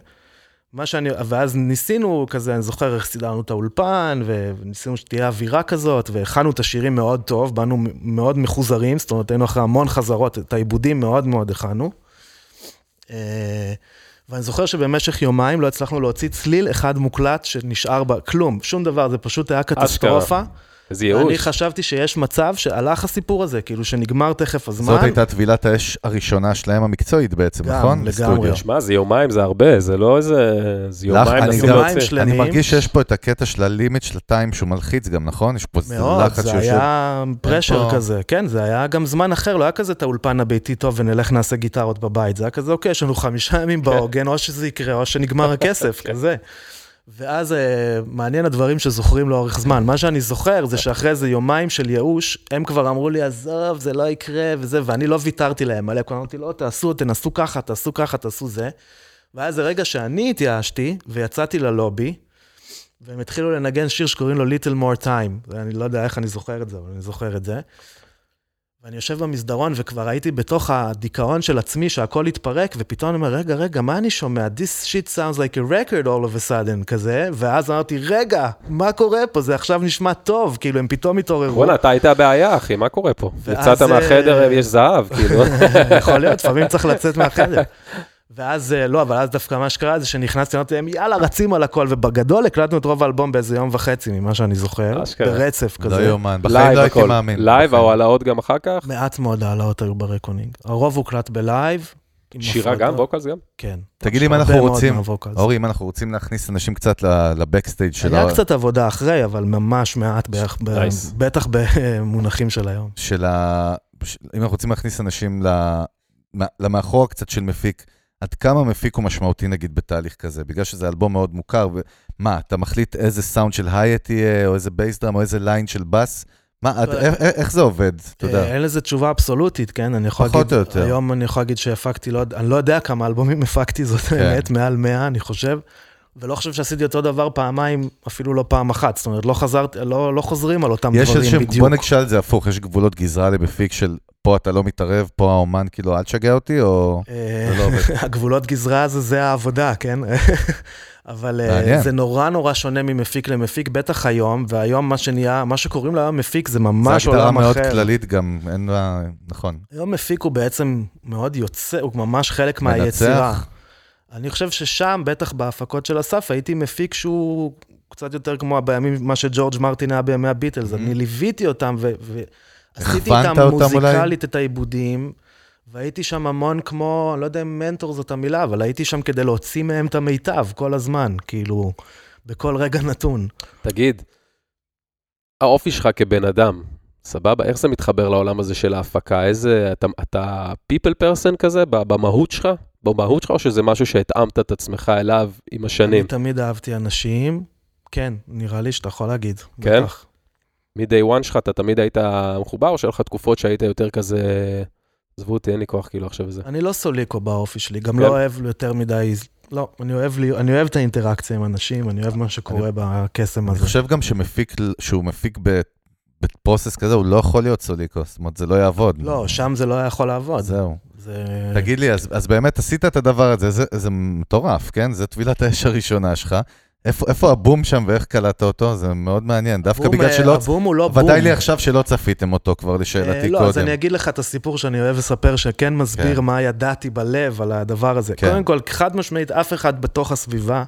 מה שאני, ואז ניסינו כזה, אני זוכר איך סידרנו את האולפן, וניסינו שתהיה אווירה כזאת, והכנו את השירים מאוד טוב, באנו מאוד מחוזרים, זאת אומרת, היינו אחרי המון חזרות, את העיבודים מאוד מאוד הכנו. אה, ואני זוכר שבמשך יומיים לא הצלחנו להוציא צליל אחד מוקלט שנשאר בה, כלום, שום דבר, זה פשוט היה קטסטרופה. איזה אני ייאוש. חשבתי שיש מצב שהלך הסיפור הזה, כאילו שנגמר תכף הזמן. זאת הייתה טבילת האש הראשונה שלהם המקצועית בעצם, גם, נכון? לגמרי. שמע, זה יומיים, זה הרבה, זה לא איזה... זה לך, יומיים אני לשים גם- להוציא. של- אני שלמים. מרגיש שיש פה את הקטע של הלימיט של הטיים שהוא מלחיץ גם, נכון? יש פה איזה מאוד, לחץ זה שיושב. היה פרשר פה- כזה, כן, זה היה גם זמן אחר, לא היה כזה את האולפן הביתי טוב ונלך נעשה גיטרות בבית, זה היה כזה, אוקיי, יש לנו חמישה ימים בעוגן, או שזה יקרה או שנגמר <laughs> הכסף, כן. כזה. ואז אה, מעניין הדברים שזוכרים לאורך זמן. מה שאני זוכר זה שאחרי איזה יומיים של ייאוש, הם כבר אמרו לי, עזוב, זה לא יקרה וזה, ואני לא ויתרתי להם מלא, כלומר אמרתי, לא, תעשו, תנסו ככה, תעשו ככה, תעשו זה. ואז זה רגע שאני התייאשתי, ויצאתי ללובי, והם התחילו לנגן שיר שקוראים לו Little More Time. ואני לא יודע איך אני זוכר את זה, אבל אני זוכר את זה. ואני יושב במסדרון, וכבר הייתי בתוך הדיכאון של עצמי, שהכל התפרק, ופתאום אני אומר, רגע, רגע, מה אני שומע? This shit sounds like a record all of a sudden, כזה, ואז אמרתי, רגע, מה קורה פה? זה עכשיו נשמע טוב, כאילו, הם פתאום התעוררו. וואלה, אתה היית הבעיה, אחי, מה קורה פה? יצאת מהחדר, אה, יש זהב, כאילו. <laughs> יכול להיות, לפעמים צריך לצאת מהחדר. ואז, אה, לא, אבל אז דווקא מה שקרה זה שנכנסתי, אמרתי להם, יאללה, רצים על הכל, ובגדול הקלטנו את רוב האלבום באיזה יום וחצי, ממה שאני זוכר, אשכרה. ברצף לא כזה. יאומן, בחיים לייב לא הייתי. מאמין. לייב. או העלאות גם אחר כך? מעט מאוד העלאות היו ב Reckoning. הרוב הוקלט בלייב. שירה. גם, vocals גם? כן. תגיד לי אם אנחנו רוצים. אורי, אם אנחנו רוצים להכניס אנשים קצת ל- ל backstage של היה ה- קצת עבודה אחרי, אבל ממש מעט, בערך. בטח במונחים של היום. של ה... אם אנחנו רוצים להכניס אנשים ל- מה- למאחורה קצת של מפיק, עד כמה מפיק הוא משמעותי נגיד בתהליך כזה? בגלל שזה אלבום מאוד מוכר, ומה, אתה מחליט איזה סאונד של hi-hat יהיה, או איזה bass drum, או איזה line של בס, מה, את-. איך- איך זה עובד? אתה יודע. אה, אין לזה תשובה אבסולוטית, כן? אני יכול פחות להגיד, או יותר. היום אני יכול להגיד שהפקתי, לא, אני לא יודע כמה אלבומים הפקתי, זאת כן. האמת, מעל 100, אני חושב. ולא חושב שעשיתי אותו דבר פעמיים, אפילו לא פעם אחת. זאת אומרת, לא חזרתי, לא, לא חוזרים על אותם יש דברים איזשהם, בדיוק. בוא נקשל את זה הפוך, יש גבולות גזרה למפיק של פה אתה לא מתערב, פה האומן כאילו אל תשגע אותי, או... אה, זה לא עובד. <laughs> הגבולות גזרה זה, זה העבודה, כן? <laughs> אבל אה, מעניין. זה נורא נורא שונה ממפיק למפיק, בטח היום, והיום מה שנהיה, מה שקוראים לו היום מפיק זה זו ממש הגדרה עולם מאוד אחר. כללית גם, אין לה... נכון. היום מפיק הוא בעצם מאוד יוצא, הוא ממש חלק מהיצירה. מנצח. אני חושב ששם, בטח בהפקות של אסף, הייתי מפיק שהוא קצת יותר כמו בימים, מה שג'ורג' מרטין היה בימי הביטלס. Mhm. אני ליוויתי אותם ועשיתי הכוונת איתם אותם אולי? מוזיקלית את העיבודים, והייתי שם המון כמו, אני לא יודע אם מנטור זאת המילה, אבל הייתי שם כדי להוציא מהם את המיטב כל הזמן, כאילו, בכל רגע נתון. תגיד, האופי שלך כבן אדם, סבבה? איך זה מתחבר לעולם הזה של ההפקה? איזה, אתה, אתה people person כזה, ב- במהות שלך? במהות שלך, או שזה משהו שהתאמת את עצמך אליו עם השנים? אני תמיד אהבתי אנשים, כן, נראה לי שאתה יכול להגיד. כן? בטח. מ-day one שלך אתה תמיד היית מחובר, או שהיו לך תקופות שהיית יותר כזה, עזבו אותי, אין לי כוח כאילו עכשיו וזה. אני לא סוליקו באופי שלי, גם כן? לא אוהב יותר מדי, לא, אני אוהב, לי, אני אוהב את האינטראקציה עם אנשים, אני אוהב מה שקורה בקסם אני הזה. חושב גם שמפיק, שהוא מפיק ב- בפרוסס כזה, הוא לא יכול להיות סוליקו, זאת אומרת, זה לא יעבוד. לא, שם זה לא היה יכול לעבוד. זהו. זה... תגיד לי, אז, אז באמת עשית את הדבר הזה, זה, זה מטורף, כן? זה טבילת האש הראשונה שלך. איפה, איפה הבום שם ואיך קלטת אותו? זה מאוד מעניין. דווקא הבום, בגלל אה, שלא... הבום הוא לא בום. ודאי לי עכשיו שלא צפיתם אותו כבר, אה, לשאלתי לא, קודם. אז אני אגיד לך את הסיפור שאני אוהב לספר, שכן מסביר כן. מה ידעתי בלב על הדבר הזה. כן. קודם כל, חד משמעית, אף אחד בתוך הסביבה,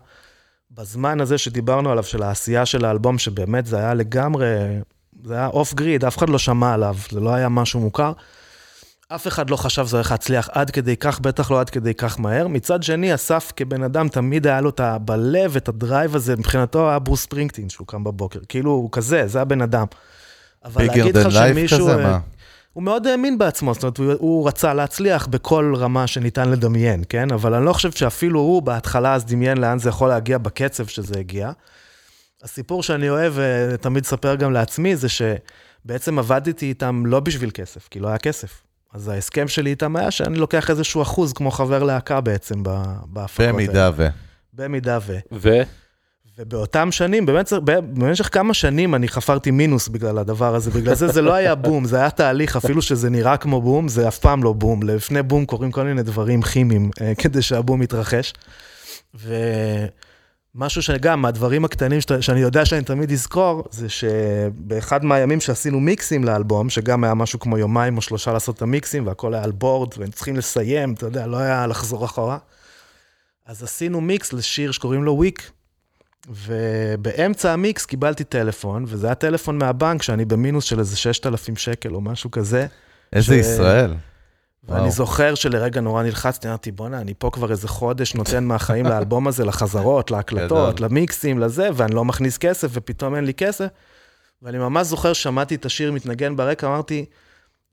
בזמן הזה שדיברנו עליו, של העשייה של האלבום, שבאמת זה היה לגמרי, זה היה off grid, אף אחד לא שמע עליו, זה לא היה משהו מוכר. אף אחד לא חשב שזה הולך להצליח עד כדי כך, בטח לא עד כדי כך מהר. מצד שני, אסף כבן אדם, תמיד היה לו את. בלב, את ה drive הזה, מבחינתו היה ברוס ספרינגטין, שהוא קם בבוקר. כאילו, הוא כזה, זה הבן אדם. אבל להגיד לך שמישהו... כזה? אה, מה? הוא מאוד האמין בעצמו, זאת אומרת, הוא, הוא רצה להצליח בכל רמה שניתן לדמיין, כן? אבל אני לא חושב שאפילו הוא בהתחלה אז דמיין לאן זה יכול להגיע בקצב שזה הגיע. הסיפור שאני אוהב ותמיד אספר גם לעצמי, זה שבעצם עבדתי איתם לא בשביל כסף, כי לא היה כסף. אז ההסכם שלי איתם היה שאני לוקח איזשהו אחוז כמו חבר להקה בעצם בהפקות האלה. במידה ו... במידה ו... ו? ובאותם שנים, באמת, במשך כמה שנים אני חפרתי מינוס בגלל הדבר הזה, בגלל זה זה לא היה בום, זה היה תהליך, אפילו שזה נראה כמו בום, זה אף פעם לא בום. לפני בום קורים כל מיני דברים כימיים אה, כדי שהבום יתרחש. ומשהו שגם, מהדברים הקטנים שאתה, שאני יודע שאני תמיד אזכור, זה שבאחד מהימים שעשינו מיקסים לאלבום, שגם היה משהו כמו יומיים או שלושה לעשות את המיקסים, והכל היה על בורד, והם צריכים לסיים, אתה יודע, לא היה לחזור אחורה. אז עשינו מיקס לשיר שקוראים לו וויק, ובאמצע המיקס קיבלתי טלפון, וזה היה טלפון מהבנק שאני במינוס של איזה 6,000 שקל או משהו כזה. איזה ש- ישראל. ואני. זוכר שלרגע נורא נלחצתי, אמרתי, בואנה, אני פה כבר איזה חודש נותן מהחיים לאלבום הזה, לחזרות, להקלטות. למיקסים, לזה, ואני לא מכניס כסף, ופתאום אין לי כסף. ואני ממש זוכר, שמעתי את השיר מתנגן ברקע, אמרתי,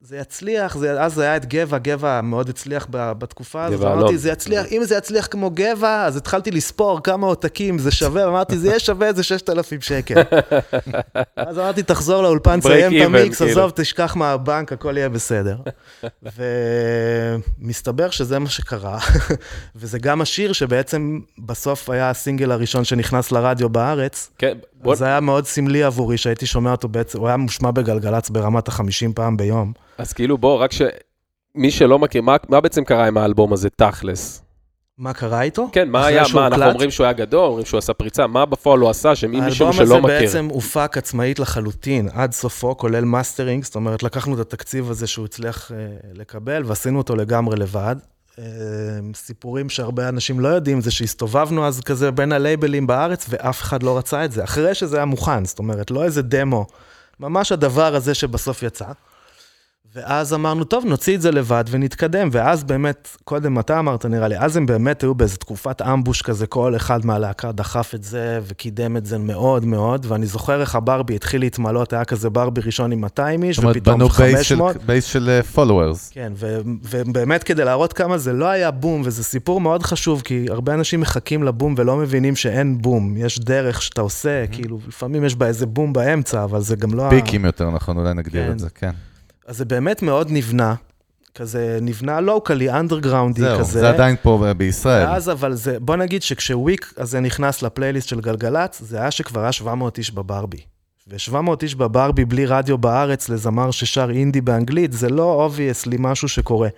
זה יצליח, זה, אז זה היה את גבע, גבע מאוד הצליח ב- בתקופה הזאת, אמרתי. זה יצליח, אם זה יצליח כמו גבע, אז התחלתי לספור כמה עותקים זה שווה, אמרתי, זה יהיה שווה איזה 6,000 שקל. <laughs> אז אמרתי, תחזור לאולפן, תסיים את המיקס, כאילו. עזוב, תשכח מהבנק, הכל יהיה בסדר. ומסתבר שזה מה שקרה, <laughs> וזה גם השיר שבעצם בסוף היה הסינגל הראשון שנכנס לרדיו בארץ, כן, בוא, זה היה מאוד סמלי עבורי שהייתי שומע אותו בעצם, הוא היה מושמע בגלגלצ ברמת ה-50 פעם ביום. אז כאילו בוא, רק ש... מי שלא מכיר, מה, מה בעצם קרה עם האלבום הזה, תכלס? מה קרה איתו? כן, מה היה, מה, אנחנו הוקלט? אומרים שהוא היה גדול, אומרים שהוא עשה פריצה, מה בפועל הוא עשה, שמי מישהו האלבום שלא הזה מכיר. בעצם הופק עצמאית לחלוטין, עד סופו, כולל מאסטרינג, זאת אומרת, לקחנו את התקציב הזה שהוא הצליח אה, לקבל, ועשינו אותו לגמרי לבד. אה, סיפורים שהרבה אנשים לא יודעים, זה שהסתובבנו אז כזה בין הלייבלים בארץ, ואף אחד לא רצה את זה, אחרי שזה היה מוכן, זאת אומרת, לא איזה דמו, ממש הדבר הזה שבסוף יצא. ואז אמרנו, טוב, נוציא את זה לבד ונתקדם, ואז באמת, קודם אתה אמרת, נראה לי, אז הם באמת היו באיזו תקופת ambush כזה, כל אחד מהלהקה דחף את זה וקידם את זה מאוד מאוד, ואני זוכר איך הברבי התחיל להתמלאות, היה כזה ברבי ראשון עם 200 איש, ופתאום 500. base של followers. כן, ו- ובאמת כדי להראות כמה זה לא היה בום, וזה סיפור מאוד חשוב, כי הרבה אנשים מחכים לבום ולא מבינים שאין בום, יש דרך שאתה עושה, mm-hmm. כאילו, לפעמים יש בה איזה בום באמצע, אבל זה גם לא... פיקים יותר נכון, אולי נגדיר כן. את זה, כן. אז זה באמת מאוד נבנה, כזה נבנה locally, אנדרגראונדי כזה. זהו, זה עדיין פה בישראל. ואז אבל זה, בוא נגיד שכשוויק הזה נכנס לפלייליסט של גלגלצ, זה היה שכבר היה 700 איש בברבי. ו-700 איש בברבי בלי רדיו בארץ לזמר ששר אינדי באנגלית, זה לא obviously משהו שקורה.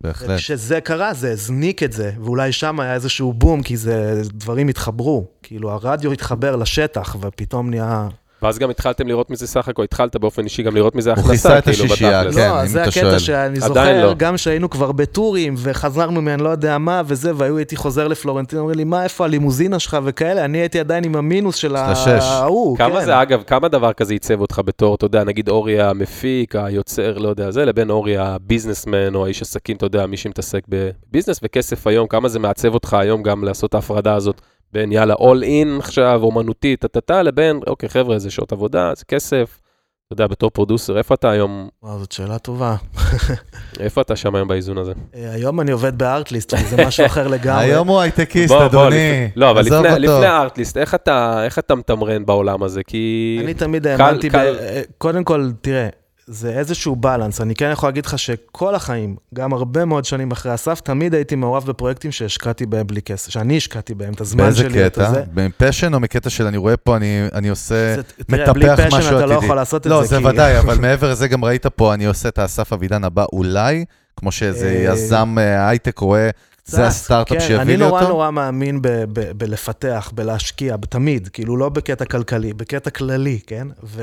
בהחלט. וכשזה קרה, זה הזניק את זה, ואולי שם היה איזשהו בום, כי זה, דברים התחברו. כאילו, הרדיו התחבר לשטח, ופתאום נהיה... ואז גם התחלתם לראות מזה סך הכל, התחלת באופן אישי גם לראות מזה הכנסה, הוא כיסה את כאילו, השישייה, כן, לא, זה הקטע שאני זוכר, לא. גם שהיינו כבר בטורים, וחזרנו מאני לא יודע מה וזה, והיו הייתי חוזר לפלורנטין, אומרים לי, מה, איפה הלימוזינה שלך וכאלה, אני הייתי עדיין עם המינוס של ההוא, כן. כמה זה, אגב, כמה דבר כזה ייצב אותך בתור, אתה יודע, נגיד אורי המפיק, היוצר, לא יודע, זה, לבין אורי הביזנסמן, או האיש עסקים, אתה יודע, מי שמתעסק בביזנס וכסף היום, כמה זה מעצב אותך היום גם לעשות את ההפרדה הזאת בין יאללה, all in עכשיו, אומנותי, טה-טה-טה, לבין, אוקיי, חבר'ה, זה שעות עבודה, זה כסף. אתה יודע, בתור פרודוסר, איפה אתה היום? וואו, זאת שאלה טובה. <laughs> איפה אתה שם היום באיזון הזה? אה, היום אני עובד בארטליסט, זה משהו אחר <laughs> לגמרי. היום הוא הייטקיסט, אדוני. לא, אבל לפני הארטליסט, איך אתה מתמרן בעולם הזה? כי... אני תמיד האמנתי, אה, קודם כל, תראה, זה איזשהו בלנס. אני כן יכול להגיד לך שכל החיים, גם הרבה מאוד שנים אחרי אסף, תמיד הייתי מעורב בפרויקטים שהשקעתי בהם בלי כסף, שאני השקעתי בהם, את הזמן שלי. באיזה קטע? מפשן או מקטע של אני רואה פה, אני, אני עושה, זה, מטפח משהו עתידי? בלי פשן אתה לא יכול לעשות לא, את זה. לא, זה כי... ודאי, אבל <laughs> מעבר לזה גם ראית פה, אני עושה את האסף אבידן הבא אולי, כמו שאיזה אה, יזם אה, הייטק רואה. זה הסטארט-אפ כן, שהביא לי אותו? אני נורא נורא מאמין בלפתח, בלהשקיע, תמיד, כאילו לא בקטע כלכלי, בקטע כללי, כן? ו...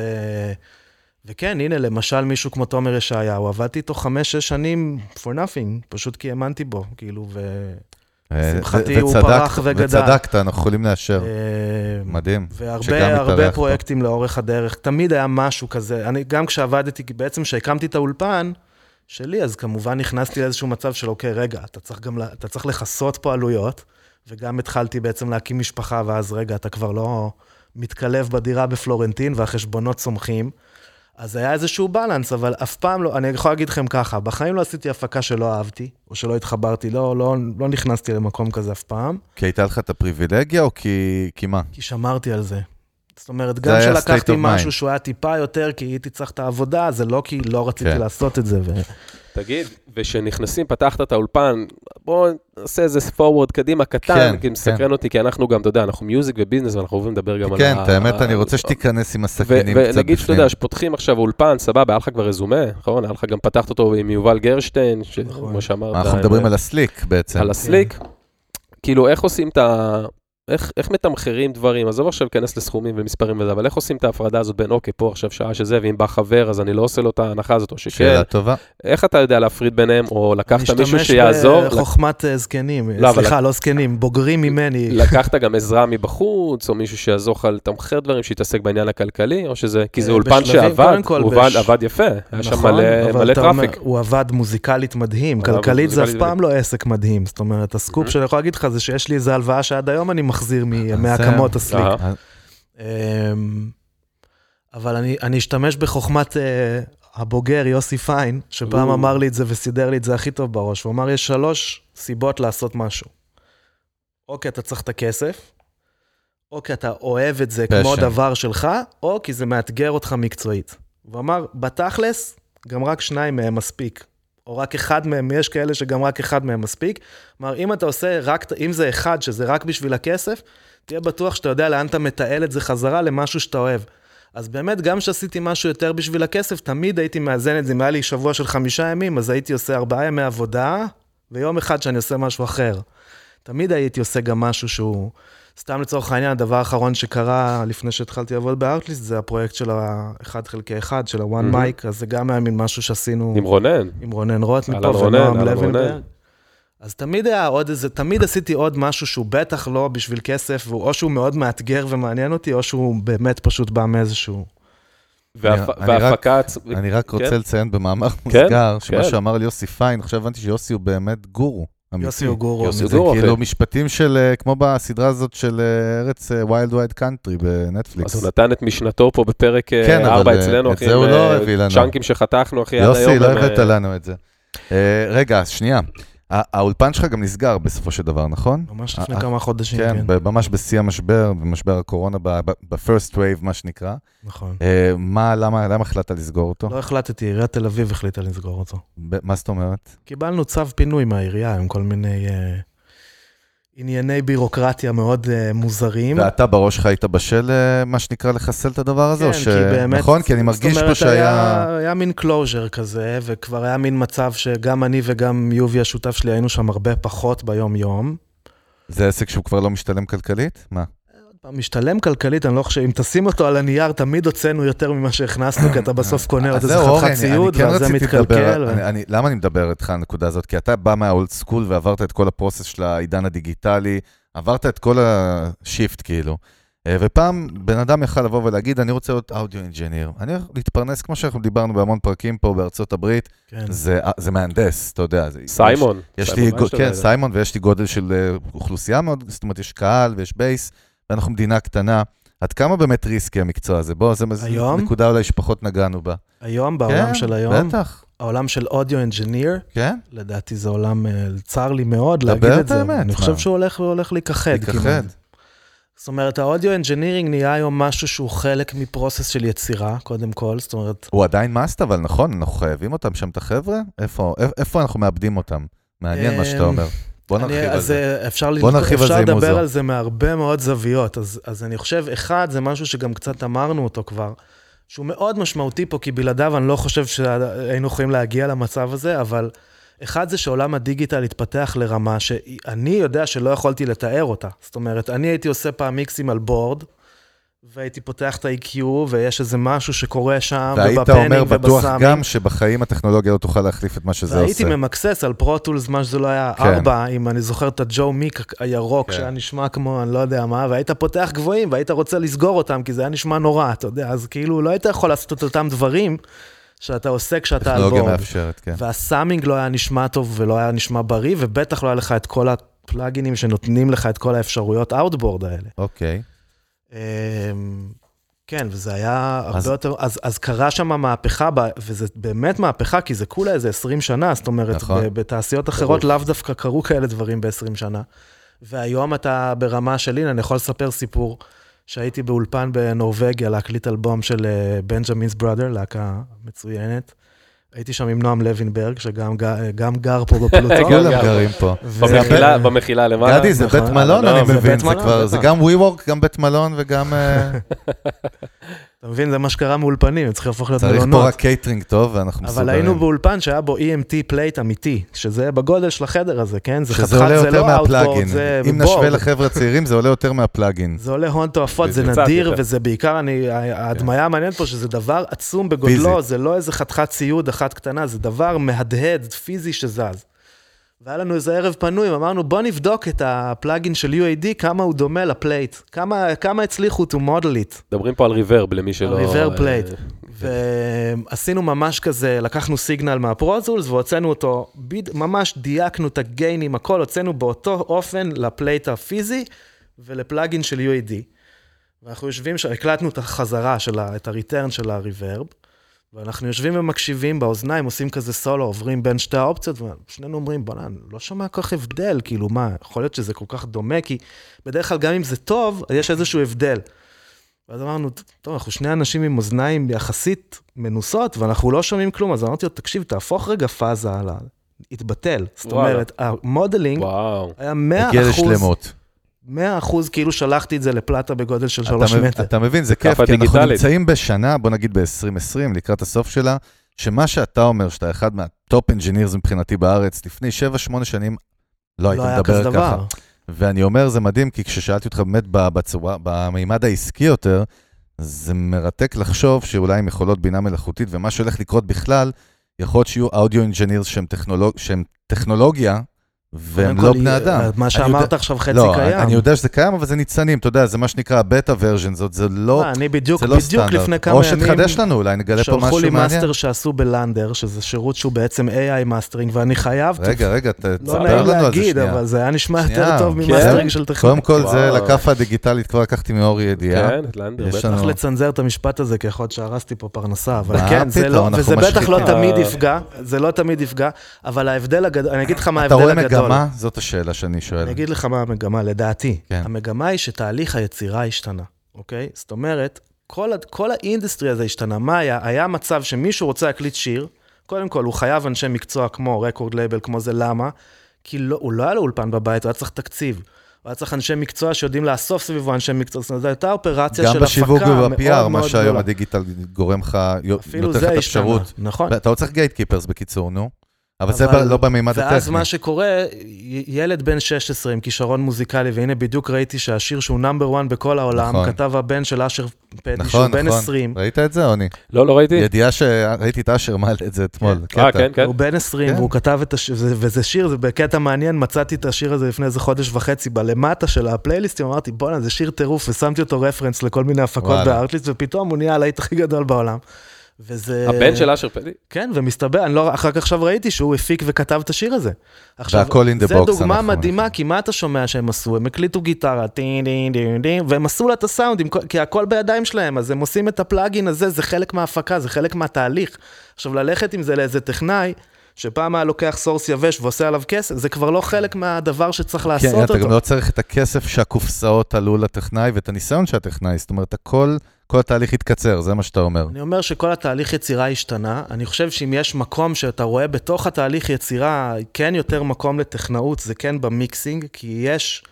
וכן, הנה, למשל מישהו כמו תומר ישעיהו, עבדתי איתו חמש-שש שנים for nothing, פשוט כי האמנתי בו, כאילו, ושמחתי, הוא פרח וגדל. וצדקת, אנחנו יכולים לאשר. אה, מדהים. והרבה הרבה פרויקטים לאורך הדרך, תמיד היה משהו כזה. אני, גם כשעבדתי, בעצם כשהקמתי את האולפן שלי, אז כמובן נכנסתי לאיזשהו מצב של, אוקיי, רגע, אתה צריך גם, אתה צריך לכסות פה עלויות, וגם התחלתי בעצם להקים משפחה, ואז רגע, אתה כבר לא מתקלב בדירה בפלורנטין, והחשבונות צומחים. אז היה איזשהו בלנס, אבל אף פעם לא, אני יכול להגיד לכם ככה, בחיים לא עשיתי הפקה שלא אהבתי, או שלא התחברתי, לא, לא, לא נכנסתי למקום כזה אף פעם. כי הייתה לך את הפריבילגיה, או כי, כי מה? כי שמרתי על זה. זאת אומרת, גם כשלקחתי משהו שהוא היה טיפה יותר, כי הייתי צריך את העבודה, זה לא כי לא רציתי כן. לעשות את זה. ו... תגיד, ושנכנסים, פתחת את האולפן, בואו נעשה איזה forward קדימה קטן, כן, כי מסקרן כן. אותי, כי אנחנו גם, אתה יודע, אנחנו מיוזיק וביזנס, ואנחנו אוהבים לדבר גם כן, על ה... כן, האמת, אני רוצה שתיכנס עם הסכינים קצת בפנים. ונגיד שאתה יודע, שפותחים עכשיו אולפן, סבבה, היה לך כבר רזומה, נכון? היה לך גם פתחת אותו עם יובל גרשטיין, נכון. כמו שאמרת. אנחנו מדברים על הסליק בעצם. על הסליק. כאילו, איך עושים את ה... איך, איך מתמחרים דברים, עזוב עכשיו להיכנס לסכומים ומספרים וזה, אבל איך עושים את ההפרדה הזאת בין, אוקיי, פה עכשיו שעה שזה, ואם בא חבר, אז אני לא עושה לו את ההנחה הזאת, או שכן. שאלה טובה. איך אתה יודע להפריד ביניהם, או לקחת מישהו שיעזור? משתמש בחוכמת לק... זקנים, לא, סליחה, אבל... לא זקנים, בוגרים ממני. <laughs> לקחת גם עזרה מבחוץ, או מישהו שיעזור לך לתמחר דברים, שיתעסק בעניין הכלכלי, או שזה, כי זה אולפן שעבד, הוא בש... עבד יפה, היה שם נכון, מלא, מלא traffic. הוא עבד מוזיקלית מדהים, כלכלית זה אף פעם לא עסק מדהים, זאת אומרת, הסקופ שאני יכול להגיד לך זה שיש לי איזה הלוואה שעד היום אני מחזיר מהקמות הסליק. אמ, אבל אני, אני אשתמש בחוכמת uh, הבוגר יוסי פיין, שפעם אמר לי את זה וסידר לי את זה הכי טוב בראש. הוא אמר, יש שלוש סיבות לעשות משהו. או כי אתה צריך את הכסף, או כי אתה אוהב את זה. כמו דבר שלך, או כי זה מאתגר אותך מקצועית. הוא אמר, בתכלס, גם רק שניים מהם מספיק. או רק אחד מהם, יש כאלה שגם רק אחד מהם מספיק. כלומר, אם אתה עושה רק, אם זה אחד שזה רק בשביל הכסף, תהיה בטוח שאתה יודע לאן אתה מתעל את זה חזרה למשהו שאתה אוהב. אז באמת, גם כשעשיתי משהו יותר בשביל הכסף, תמיד הייתי מאזן את זה. אם היה לי שבוע של חמישה ימים, אז הייתי עושה ארבעה ימי עבודה, ויום אחד שאני עושה משהו אחר. תמיד הייתי עושה גם משהו שהוא... סתם לצורך העניין, הדבר האחרון שקרה לפני שהתחלתי לעבוד בארטליסט, זה הפרויקט של ה-1 חלקי 1, של ה-one mic, אז זה גם היה מין משהו שעשינו... עם רונן. עם רונן רוט מפה ונועם לוינברג. אז תמיד היה עוד איזה, תמיד עשיתי עוד משהו שהוא בטח לא בשביל כסף, או שהוא מאוד מאתגר ומעניין אותי, או שהוא באמת פשוט בא מאיזשהו... והפ- אני רק- וההפקה... אני רק רוצה כן. לציין במאמר כן, מוסגר, שמה כן. שאמר לי יוסי פיין, עכשיו הבנתי שיוסי הוא באמת גורו. יוסי הוא גורו. יוסי אמיתי. זה כאילו אחי. משפטים של, אה, כמו בסדרה הזאת של אה, ארץ ווילד ווילד קאנטרי בנטפליקס. אז הוא נתן את משנתו פה בפרק כן, אבל, 4 אה, אצלנו, את אחי, זה הוא לא הביא לנו. צ'אנקים שחתכנו, אחי, עד היום. יוסי, לא הבאת לנו את זה. רגע, שנייה. האולפן שלך גם נסגר בסופו של דבר, נכון? ממש לפני כמה חודשים, כן, כן. ממש בשיא המשבר, במשבר הקורונה, ב-first wave, מה שנקרא. נכון. אה, מה, למה למה החלטת לסגור אותו? לא החלטתי, עיריית תל אביב החליטה לסגור אותו. מה זאת אומרת? קיבלנו צו פינוי מהעירייה עם כל מיני אה, ענייני בירוקרטיה מאוד אה, מוזרים. ואתה בראש שלך היית בשל, אה, מה שנקרא, לחסל את הדבר הזה? כן, או כי ש... באמת, נכון? כי אני מרגיש זאת פה אומרת, שהיה... היה, היה מין closure כזה, וכבר היה מין מצב שגם אני וגם יובי השותף שלי היינו שם הרבה פחות ביום-יום. זה עסק שהוא כבר לא משתלם כלכלית? מה? משתלם כלכלית, אני לא חושב, אם תשים אותו על הנייר, תמיד הוצאנו יותר ממה שהכנסנו, כי אתה בסוף קונה עוד אז איזה חתיכת אני- ציוד, כן ואז זה מתקלקל. לדבר- ו- אני- אני- למה אני מדבר איתך על הנקודה הזאת? כי אתה בא מה old school ועברת את כל ה process של העידן הדיגיטלי, עברת את כל ה shift כאילו. אה, ופעם בן אדם יכל לבוא ולהגיד, אני רוצה להיות אודיו אינג'יניר. אני הולך להתפרנס, כמו שאנחנו דיברנו בהמון פרקים פה בארצות הברית, כן. זה זה מהנדס, אתה יודע. זה- סיימון. יש סיימון לי, גו- כן, אה, סיימון, ויש לי גודל של אה, אוכלוסייה מאוד, זאת אומרת, יש קהל ויש בייס, ואנחנו מדינה קטנה. עד כמה באמת ריסקי המקצוע הזה? בוא, זה זו? נקודה אולי שפחות נגענו בה. היום, בעולם כן, של היום, בטח, העולם של אודיו אנג'יניר, כן, לדעתי זה עולם, אה, צר לי מאוד דבר להגיד את את זה, האמת, אני מה? חושב שהוא הולך והולך להיכחד. להיכחד. זאת אומרת, ה audio engineering נהיה היום משהו שהוא חלק מ process של יצירה, קודם כל, זאת אומרת, הוא עדיין must, אבל נכון, אנחנו חייבים אותם שם, את החבר'ה? איפה איפה אנחנו מאבדים אותם? מעניין מה שאתה אמ, אומר. בוא אני- נרחיב על אז זה. אפשר, בוא נרחיב על אפשר זה עם לדבר. על זה מהרבה מאוד זוויות. אז, אז אני חושב, אחד, זה משהו שגם קצת אמרנו אותו כבר, שהוא מאוד משמעותי פה, כי בלעדיו אני לא חושב שהיינו יכולים להגיע למצב הזה, אבל אחד זה שעולם הדיגיטל התפתח לרמה שאני יודע שלא יכולתי לתאר אותה. זאת אומרת, אני הייתי עושה פעם מיקסים על board, והייתי פותח את ה-EQ, ויש איזה משהו שקורה שם, והיית ובפנים אומר בטוח ובסאמים. גם שבחיים הטכנולוגיה לא תוכל להחליף את מה שזה והייתי עושה. ממקסס על פרוטולס, מה שזה לא היה כן. ארבע, אם אני זוכר את הג'ו מיק הירוק, כן. שהיה נשמע כמו, אני לא יודע מה, והיית פותח גבוהים, והיית רוצה לסגור אותם, כי זה היה נשמע נורא, אתה יודע, אז כאילו לא היית יכול לעשות את אותם דברים שאתה עושה כשאתה על טכנולוגיה. מאפשרת, כן. והסאמינג לא היה נשמע טוב ולא היה נשמע בריא, ובטח לא היה לך את כל הפלאגינים שנותנים לך את כל האפשרויות אאוטבורד האלה. אוקיי. אמ, כן, וזה היה הרבה אז- יותר, אז, אז קרה שם מהפכה, ב- וזה באמת מהפכה, כי זה כולה איזה 20 שנה, זאת אומרת, נכון. בתעשיות אחרות לאו דווקא קרו כאלה דברים ב-20 שנה. והיום אתה ברמה של, הנה, אני יכול לספר סיפור, שהייתי באולפן בנורבגיה להקליט אלבום של בנג'מינס בראדר, להקה מצוינת. הייתי שם עם נועם לוינברג, שגם גר פה בפלוטון. כולם <laughs> גם. גרים פה. <laughs> במחילה, למעלה. גדי, זה נכון. בית מלון, לא, אני מבין, זה גם WeWork, גם בית מלון וגם... <laughs> אתה מבין, זה מה שקרה מאולפנים, הם צריכים להפוך להיות צריך מלונות. פה רק קייטרינג טוב, ואנחנו מסודרים. אבל היינו באולפן שהיה בו EMT plate אמיתי, שזה בגודל של החדר הזה, כן? זה חתיכת, זה יותר לא. outboard, זה אם נשווה בורד. לחבר'ה הצעירים, זה עולה יותר מה plugin. זה עולה הון תועפות, זה נדיר. וזה בעיקר, אני, ההדמיה המעניינת פה, שזה דבר עצום בגודלו. זה לא איזה חתיכת ציוד אחת קטנה, זה דבר מהדהד, פיזי שזז. והיה לנו איזה ערב פנוי, אמרנו, בוא נבדוק את ה plugin של UAD, כמה הוא דומה ל plate, כמה, כמה הצליחו to model it. מדברים פה על reverb, למי שלא... reverb אה, plate. ועשינו ממש כזה, לקחנו סיגנל מה Pro Tools והוצאנו אותו, ביד- ממש דייקנו את הגיינים, הכל, הוצאנו באותו אופן ל plate הפיזי ול plugin של UAD. ואנחנו יושבים שם, הקלטנו את החזרה של ה... את ה return של ה reverb, ואנחנו יושבים ומקשיבים באוזניים, עושים כזה סולו, עוברים בין שתי האופציות, ושנינו אומרים, בוא'נה, אני לא שומע כל כך הבדל, כאילו מה, יכול להיות שזה כל כך דומה, כי בדרך כלל גם אם זה טוב, יש איזשהו הבדל. ואז אמרנו, טוב, אנחנו שני אנשים עם אוזניים יחסית מנוסות, ואנחנו לא שומעים כלום, אז אמרתי לו, תקשיב, תהפוך רגע פאזה על ה... התבטל. זאת וואלה. אומרת, המודלינג וואו. היה 100 הגיע אחוז, לשלמות. 100 אחוז, כאילו שלחתי את זה לפלטה בגודל של אתה 3 מבין- מטר. אתה מבין, זה כיף, כי אנחנו. נמצאים בשנה, בוא נגיד ב-2020, לקראת הסוף שלה, שמה שאתה אומר, שאתה אחד מהטופ אנג'ינירס מבחינתי בארץ, לפני 7-8 שנים, לא היית לא כזה מדבר ככה. דבר. ואני אומר, זה מדהים, כי כששאלתי אותך באמת ב- בצורה, במימד העסקי יותר, זה מרתק לחשוב שאולי עם יכולות בינה מלאכותית, ומה שהולך לקרות בכלל, יכול להיות שיהיו אודיו אינג'ינירס שהם, טכנולוג, שהם טכנולוגיה, והם לא בני אה, אדם. מה שאמרת יודע- עכשיו חצי לא, קיים. אני יודע שזה קיים, אבל זה ניצנים, אתה יודע, זה מה שנקרא בטה ורז'ן, זאת, זה לא, מה, אני בדיוק, לא בדיוק סטנדרט. לפני כמה או ימים, שתחדש לנו, אולי נגלה פה שלחו משהו לי מעניין. מאסטר שעשו בלנדר, שזה שירות שהוא בעצם AI מאסטרינג, ואני חייב, רגע, רגע, ת- לא תספר נעים לנו על זה להגיד, שנייה. אבל זה היה נשמע יותר טוב כן. ממאסטרינג של טכנולוגיה. קודם כל, זה. לכאפה הדיגיטלית, כבר לקחתי מאורי ידיעה. כן, לנדר, יש בטח. לנו- צריך לצנזר את המשפט הזה, כי יכול להיות שהרסתי פה פרנסה, אבל מה כן, זה פתאום, לא, אנחנו וזה בטח לא משחיתים. תמיד. יפגע, זה לא תמיד יפגע, אבל ההבדל הגדול, אני אגיד לך מה אתה ההבדל רואה הגדול. מגמה? זאת השאלה שאני שואל. אני אגיד לך מה המגמה, לדעתי. כן. המגמה היא שתהליך היצירה השתנה, אוקיי? זאת אומרת, כל, כל ה industry הזה השתנה. מה היה? היה מצב שמישהו רוצה להקליט שיר, קודם כל, הוא חייב אנשי מקצוע כמו record label, כמו זה, למה? כי לא, הוא לא היה לו אולפן בבית, הוא היה צריך תקציב. הוא היה צריך אנשי מקצוע שיודעים לאסוף סביבו אנשי מקצוע, זאת אומרת, זו הייתה אופרציה גם של בשיווק הפקה מאוד וב-PR, מאוד מה שהיום גדולה. הדיגיטל גורם לך, נותן לך את האפשרות. נכון. אתה רוצה gatekeepers בקיצור, נו. אבל זה אבל- לא במימד ואז הטכני. מה שקורה, ילד בן 16 עם כישרון מוזיקלי, והנה בדיוק ראיתי שהשיר שהוא number 1 בכל העולם, נכון. כתב הבן של אשר פדי, שהוא נכון, בן נכון. 20. ראית את זה, עוני? לא, לא ראיתי. ידיעה שראיתי את אשר מעלה את זה אתמול. אה, קטע. כן, כן. הוא בן 20, כן. והוא כתב את השיר, וזה- וזה שיר, זה בקטע מעניין, מצאתי את השיר הזה לפני איזה חודש וחצי, בלמטה של הפלייליסטים, אמרתי, בואנה, זה שיר טירוף, ושמתי אותו רפרנס לכל מיני הפקות וואלה. בארטליסט, ופתאום הוא נהיה הלהיט הכי גדול בעולם. וזה... הבן של אשר פדי. כן, ומסתבר, אני לא, אחר כך עכשיו ראיתי שהוא הפיק וכתב את השיר הזה. עכשיו, והכל in the זה box, דוגמה אנחנו מדהימה, כי מה אתה שומע שהם עשו? הם הקליטו גיטרה, טין דין דין דין, והם עשו לה את הסאונד, עם כל- כי הכל בידיים שלהם, אז הם עושים את הפלאגין הזה, זה חלק מההפקה, זה חלק מהתהליך. עכשיו, ללכת עם זה לאיזה טכנאי, שפעם היה לוקח source יבש ועושה עליו כסף, זה כבר לא חלק מהדבר שצריך כן, לעשות אתה גם אותו. לא צריך את הכסף שהקופסאות עלו לטכנאי ואת הניסיון של הטכנאי, זאת אומרת, הכל, כל התהליך יתקצר, זה מה שאתה אומר. אני אומר שכל התהליך יצירה השתנה, אני חושב שאם יש מקום שאתה רואה בתוך התהליך יצירה, כן יותר מקום לטכנאות, זה כן ב mixing, כי יש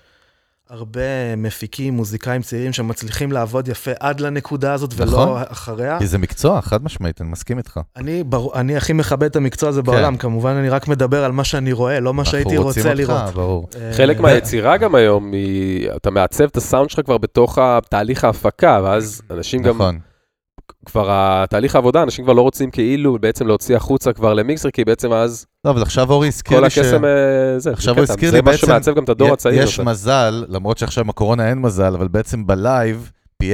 הרבה מפיקים, מוזיקאים צעירים שמצליחים לעבוד יפה עד לנקודה הזאת ולא נכון. אחריה. כי זה מקצוע, חד משמעית, אני מסכים איתך. אני, בר... אני הכי מכבד את המקצוע הזה בעולם, כמובן אני רק מדבר על מה שאני רואה, לא מה שהייתי אנחנו רוצים רוצה אותך, לראות. ברור. חלק אה, מהיצירה גם היום, היא- אתה מעצב את הסאונד שלך כבר בתוך תהליך ההפקה, ואז אנשים גם, נכון. כבר התהליך העבודה, אנשים כבר לא רוצים כאילו בעצם להוציא החוצה כבר למיקסר, כי בעצם אז לא, אבל עכשיו אורי הזכיר כל לי ש... הקסם, אה, זה, עכשיו זה הוא. הזכיר זה לי מה בעצם- שמעצב גם את הדור הצעיר. יש הזה. מזל, למרות שעכשיו עם הקורונה אין מזל, אבל בעצם בלייב, PA,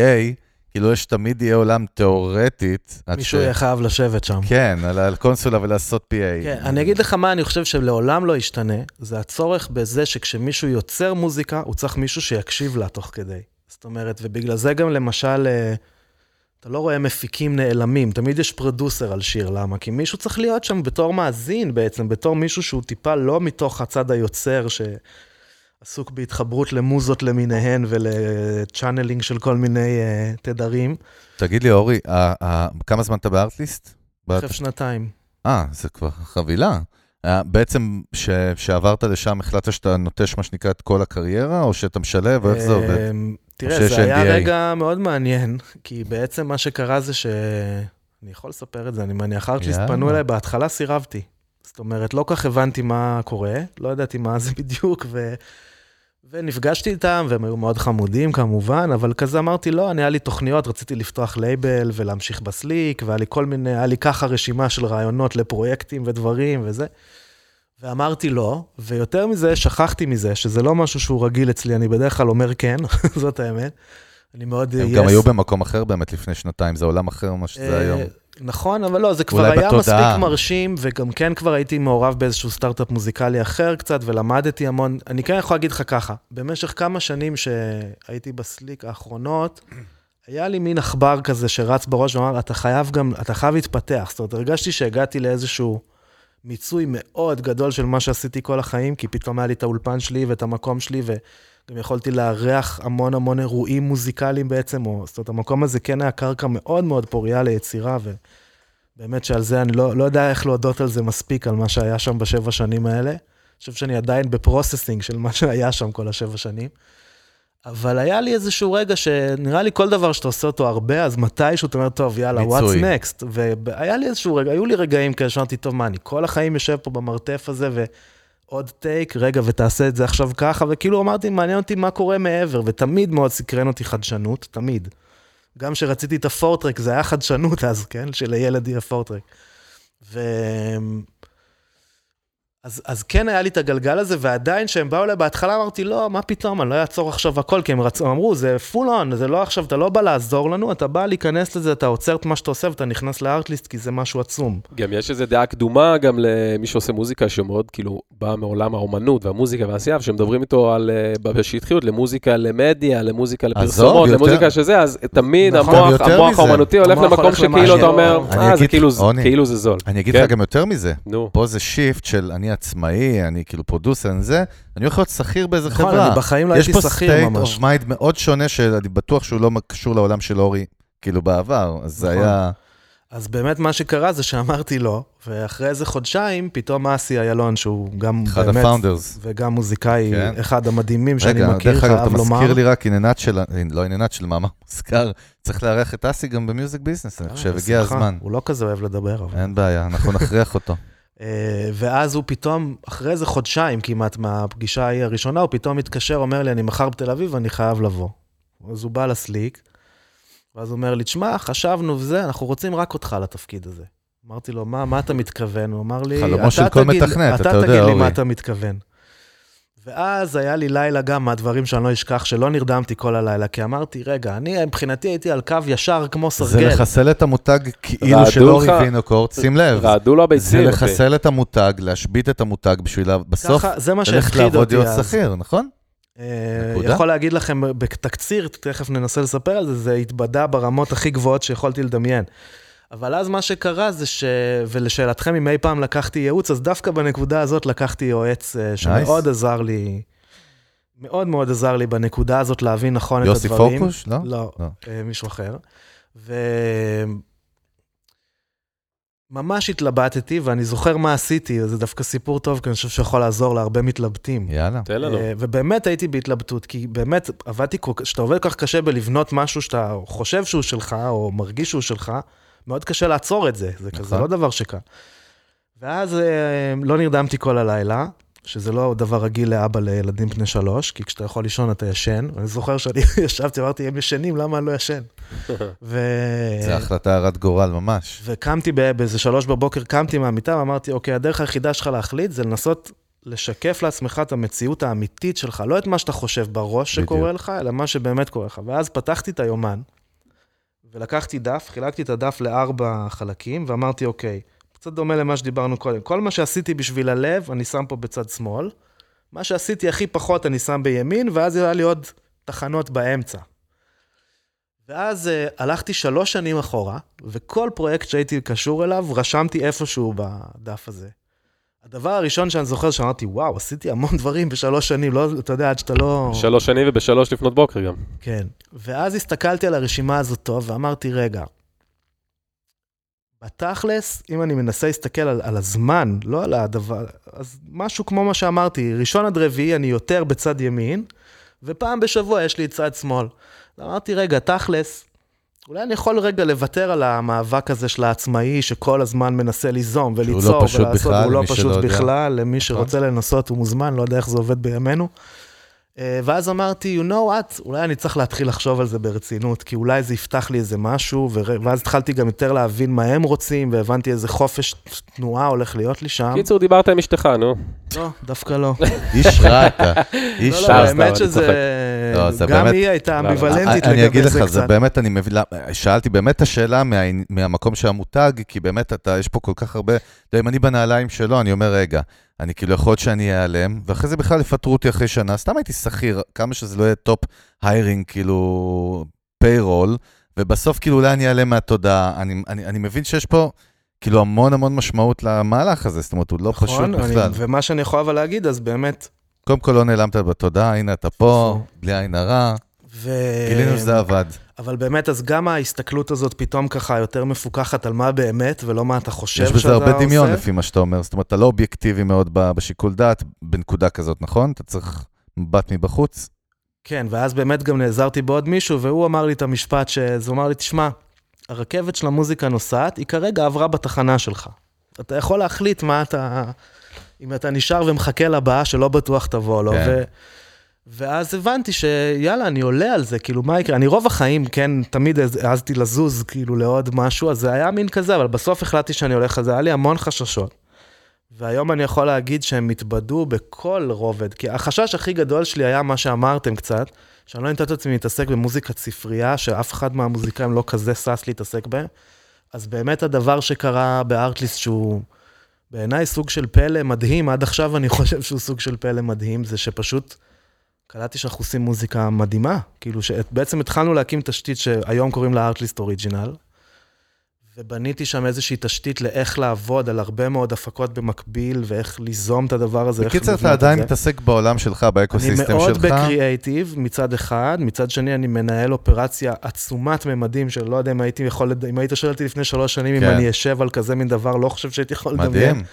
כאילו יש תמיד יהיה עולם תיאורטית. מישהו יהיה חייב לשבת שם. כן, על הקונסולה ולעשות PA. כן, אני אגיד לך מה אני חושב שלעולם לא ישתנה, זה הצורך בזה שכשמישהו יוצר מוזיקה, הוא צריך מישהו שיקשיב לה תוך כדי. זאת אומרת, ובגלל זה גם למשל, אה, אתה לא רואה מפיקים נעלמים, תמיד יש producer על שיר, למה? כי מישהו צריך להיות שם בתור מאזין בעצם, בתור מישהו שהוא טיפה לא מתוך הצד היוצר, שעסוק בהתחברות למוזות למיניהן ול channeling של כל מיני אה, תדרים. תגיד לי, אורי, ה- ה- כמה זמן אתה בארטליסט? תכף שנתיים. אה, זה כבר חבילה. אה, בעצם, ש- שעברת לשם, החלטת שאתה נוטש מה שנקרא את כל הקריירה, או שאתה משלב, או איך זה עובד? תראה, זה היה? רגע מאוד מעניין, כי בעצם מה שקרה זה ש... אני יכול לספר את זה, אני מניח, יאללה. פנו אליי, בהתחלה סירבתי. זאת אומרת, לא כך הבנתי מה קורה, לא ידעתי מה זה בדיוק, ו... ונפגשתי איתם, והם היו מאוד חמודים כמובן, אבל כזה אמרתי, לא, אני, היה לי תוכניות, רציתי לפתוח לייבל ולהמשיך בסליק, והיה לי כל מיני, היה לי ככה רשימה של רעיונות לפרויקטים ודברים וזה. ואמרתי לא, ויותר מזה, שכחתי מזה, שזה לא משהו שהוא רגיל אצלי, אני בדרך כלל אומר כן, <laughs> זאת האמת. אני מאוד... הם yes. גם היו במקום אחר באמת לפני שנתיים, זה עולם אחר ממה שזה אה, היום. נכון, אבל לא, זה כבר היה בתודעה. מספיק מרשים, וגם כן כבר הייתי מעורב באיזשהו סטארט-אפ מוזיקלי אחר קצת, ולמדתי המון. אני כן יכול להגיד לך ככה, במשך כמה שנים שהייתי בסליק האחרונות, היה לי מין עכבר כזה שרץ בראש ואמר, אתה חייב גם, אתה חייב להתפתח. זאת אומרת, הרגשתי שהגעתי לאיזשהו מיצוי מאוד גדול של מה שעשיתי כל החיים, כי פתאום היה לי את האולפן שלי ואת המקום שלי, וגם יכולתי לארח המון המון אירועים מוזיקליים בעצם, או, זאת אומרת, המקום הזה כן היה קרקע מאוד מאוד פוריה ליצירה, ובאמת שעל זה אני לא, לא יודע איך להודות על זה מספיק, על מה שהיה שם בשבע שנים האלה. אני חושב שאני עדיין ב processing של מה שהיה שם כל השבע שנים. אבל היה לי איזשהו רגע שנראה לי כל דבר שאתה עושה אותו הרבה, אז מתישהו אתה אומר, טוב, יאללה, what's next? והיה לי איזשהו רגע, היו לי רגעים כאלה שאמרתי, טוב, מה, אני כל החיים יושב פה במרתף הזה, ועוד טייק, רגע, ותעשה את זה עכשיו ככה, וכאילו אמרתי, מעניין אותי מה קורה מעבר, ותמיד מאוד סקרן אותי חדשנות, תמיד. גם כשרציתי את הפורטרק, זה היה חדשנות אז, כן? שלילד יהיה פורטרק. ו... אז, אז כן היה לי את הגלגל הזה, ועדיין כשהם באו אליי בהתחלה אמרתי, לא, מה פתאום, אני לא אעצור עכשיו הכל, כי הם רצו, אמרו, זה פול און, זה לא עכשיו, אתה לא בא לעזור לנו, אתה בא להיכנס לזה, אתה עוצר את מה שאתה עושה ואתה נכנס לארטליסט, כי זה משהו עצום. גם יש איזו דעה קדומה גם למי שעושה מוזיקה, שמאוד כאילו בא מעולם האומנות והמוזיקה והעשייה, שמדברים איתו על, אה, בשטחיות, למוזיקה למדיה, למוזיקה לפרסומות, יותר- למוזיקה שזה, אז תמיד נכון, המוח, המוח מזה. האומנותי הולך למקום שכאילו אתה אומר, אני אה, זה אגיד- כאילו זה- כאילו זה זול. אני אגיד כן. לך גם יותר מזה. נו. פה זה שיפט של אני עצמאי, אני כאילו פרודוסר, אני זה, אני הולך להיות שכיר באיזה נכון, חברה. אני בחיים לא יש הייתי פה שכיר ממש. of mind מאוד שונה, שאני בטוח שהוא לא קשור לעולם של אורי, כאילו בעבר, אז זה נכון. היה... אז באמת מה שקרה זה שאמרתי לא, ואחרי איזה חודשיים, פתאום אסי איילון, שהוא גם אחד באמת, הפאונדרס. וגם מוזיקאי, כן. אחד המדהימים שאני רגע, מכיר, דרך אגב, אתה חייב לומר. מזכיר לי רק עניינת של, לא עניינת של מאמר <laughs> מוזכר, צריך לארח את אסי גם במיוזיק ביזנס, אני אה, חושב, הגיע. הזמן. הוא לא כזה אוהב לדבר, אבל... אין בעיה, אנחנו נכריח אותו. <laughs> אה, ואז הוא פתאום, אחרי איזה חודשיים כמעט מהפגישה ההיא הראשונה, הוא פתאום מתקשר, אומר לי, אני מחר בתל אביב, אני חייב לבוא. אז הוא בא לסליק, ואז הוא אומר לי, תשמע, חשבנו וזה, אנחנו רוצים רק אותך לתפקיד הזה. אמרתי לו, מה, מה אתה מתכוון? הוא אמר לי, חלומו "אתה של כל מתכנת, אתה יודע, אתה תגיד לי אורי." מה אתה מתכוון. ואז היה לי לילה גם מהדברים שאני לא אשכח, שלא נרדמתי כל הלילה, כי אמרתי, רגע, אני מבחינתי הייתי על קו ישר כמו זה סרגל. לחסל את המותג כאילו של אורי לך- וינוקורט, שים לב. רעדו לו זה הביצים, אחי. לחסל את המותג, להשבית את המותג בשביל בסוף ככה, זה מה ללכת לעבוד להיות. שכיר, נכון? אה. יכול להגיד לכם בתקציר, תכף ננסה לספר על זה, זה התבדה ברמות הכי גבוהות שיכולתי לדמיין. אבל אז מה שקרה זה ש... ולשאלתכם, אם אי פעם לקחתי ייעוץ, אז דווקא בנקודה הזאת לקחתי יועץ אה, שמאוד עזר לי, מאוד מאוד עזר לי בנקודה הזאת להבין נכון את יוסי הדברים. פורקוש? לא? לא, לא. אה, מישהו אחר. ו... ממש התלבטתי, ואני זוכר מה עשיתי, זה דווקא סיפור טוב, כי אני חושב שיכול לעזור להרבה מתלבטים. יאללה. תן לנו. אה, ובאמת הייתי בהתלבטות, כי באמת עבדתי, כשאתה עובד כל כך קשה בלבנות משהו שאתה חושב שהוא שלך, או מרגיש שהוא שלך, מאוד קשה לעצור את זה, זה כזה נכון. לא דבר שקל. ואז אה, לא נרדמתי כל הלילה, שזה לא דבר רגיל לאבא לילדים בני שלוש, כי כשאתה יכול לישון אתה ישן. אני זוכר שאני <laughs> ישבתי, אמרתי, הם ישנים, למה אני לא ישן? <laughs> ו... זה החלטה הרת גורל ממש. וקמתי באיזה שלוש בבוקר, קמתי מהמיטה ואמרתי, אוקיי, הדרך היחידה שלך להחליט זה לנסות לשקף לעצמך את המציאות האמיתית שלך, לא את מה שאתה חושב בראש בדיוק. שקורה לך, אלא מה שבאמת קורה לך. ואז פתחתי את היומן, ולקחתי דף, חילקתי את הדף לארבע חלקים, ואמרתי, אוקיי, קצת דומה למה שדיברנו קודם. כל מה שעשיתי בשביל הלב, אני שם פה בצד שמאל. מה שעשיתי הכי פחות, אני שם בימין, ואז היה לי עוד תחנות באמצע. ואז uh, הלכתי שלוש שנים אחורה, וכל פרויקט שהייתי קשור אליו, רשמתי איפשהו בדף הזה. הדבר הראשון שאני זוכר, שאמרתי, וואו, עשיתי המון דברים בשלוש שנים, לא, אתה יודע, עד שאתה לא... שלוש שנים ובשלוש לפנות בוקר גם. כן. ואז הסתכלתי על הרשימה הזאת טוב, ואמרתי, רגע, בתכלס, אם אני מנסה להסתכל על, על הזמן, לא על הדבר, אז משהו כמו מה שאמרתי, ראשון עד רביעי אני יותר בצד ימין, ופעם בשבוע יש לי צד שמאל. אמרתי, רגע, תכלס, אולי אני יכול רגע לוותר על המאבק הזה של העצמאי, שכל הזמן מנסה ליזום וליצור לא פשוט ולעשות, הוא לא פשוט. בכלל, למי שרוצה לנסות הוא מוזמן, לא יודע איך זה עובד בימינו. אה, ואז אמרתי, you know what, אולי אני צריך להתחיל לחשוב על זה ברצינות, כי אולי זה יפתח לי איזה משהו, ואז התחלתי גם יותר להבין מה הם רוצים, והבנתי איזה חופש תנועה הולך להיות לי שם. קיצור, דיברת עם אשתך, נו. לא, דווקא לא. <laughs> איש רע אתה, איש לא, לא, רע. סתם, האמת אני שזה... צוחק. לא, זה גם באמת- היא הייתה לא, לא. אמביוולנטית אני אגיד לגבי לך, זה זה קצת. באמת, אני מבין, שאלתי באמת את השאלה מה- מהמקום של המותג, כי באמת אתה, יש פה כל כך הרבה, אתה יודע, אם אני בנעליים שלו, אני אומר, רגע, אני כאילו יכול להיות שאני אעלם, ואחרי זה בכלל יפטרו אותי אחרי שנה, סתם הייתי שכיר, כמה שזה לא יהיה טופ היירינג, כאילו, פיירול, ובסוף כאילו אולי אני אעלם מהתודעה. אני, אני, אני מבין שיש פה כאילו המון המון משמעות למהלך הזה, זאת אומרת, הוא לא פשוט נכון, אני- בכלל. ומה שאני יכול אבל להגיד, אז באמת... קודם כל לא נעלמת בתודעה, הנה אתה פה. בלי עין הרע, ו... גילינו שזה עבד. אבל באמת, אז גם ההסתכלות הזאת פתאום ככה יותר מפוקחת על מה באמת, ולא מה אתה חושב יש שאתה בזה עושה. הרבה דמיון לפי מה שאתה אומר, זאת אומרת, אתה לא אובייקטיבי מאוד בשיקול דעת בנקודה כזאת, נכון? אתה צריך מבט מבחוץ. כן, ואז באמת גם נעזרתי בעוד מישהו, והוא אמר לי את המשפט, שזה הוא אמר לי, תשמע, הרכבת של המוזיקה נוסעת, היא כרגע עברה בתחנה שלך. אתה יכול להחליט מה אתה... אם אתה נשאר ומחכה לבאה שלא בטוח תבוא לו. כן. ו... ואז הבנתי שיאללה, אני עולה על זה, כאילו, מה יקרה? אני רוב החיים, כן, תמיד העזתי לזוז, כאילו, לעוד משהו, אז זה היה מין כזה, אבל בסוף החלטתי שאני הולך על זה, היה לי המון חששות. והיום אני יכול להגיד שהם התבדו בכל רובד, כי החשש הכי גדול שלי היה מה שאמרתם קצת, שאני לא את עצמי להתעסק במוזיקת ספרייה, שאף אחד מהמוזיקאים לא כזה שש להתעסק בהם. אז באמת הדבר שקרה בארטליסט שהוא בעיניי סוג של פלא מדהים, עד עכשיו אני חושב שהוא סוג של פלא מדהים, זה שפשוט קלטתי שאנחנו עושים מוזיקה מדהימה. כאילו שבעצם התחלנו להקים תשתית שהיום קוראים לה ארטליסט אוריג'ינל, ובניתי שם איזושהי תשתית לאיך לעבוד על הרבה מאוד הפקות במקביל, ואיך ליזום את הדבר הזה, בקיצר, אתה את עדיין זה. מתעסק בעולם שלך, באקוסיסטם שלך. אני מאוד בקריאייטיב מצד אחד, מצד שני אני מנהל אופרציה עצומת ממדים, שלא יודע אם הייתי יכול, אם היית שואל אותי לפני שלוש שנים אם כן. אני אשב על כזה מין דבר, לא חושב שהייתי יכול לדמיין. מדהים.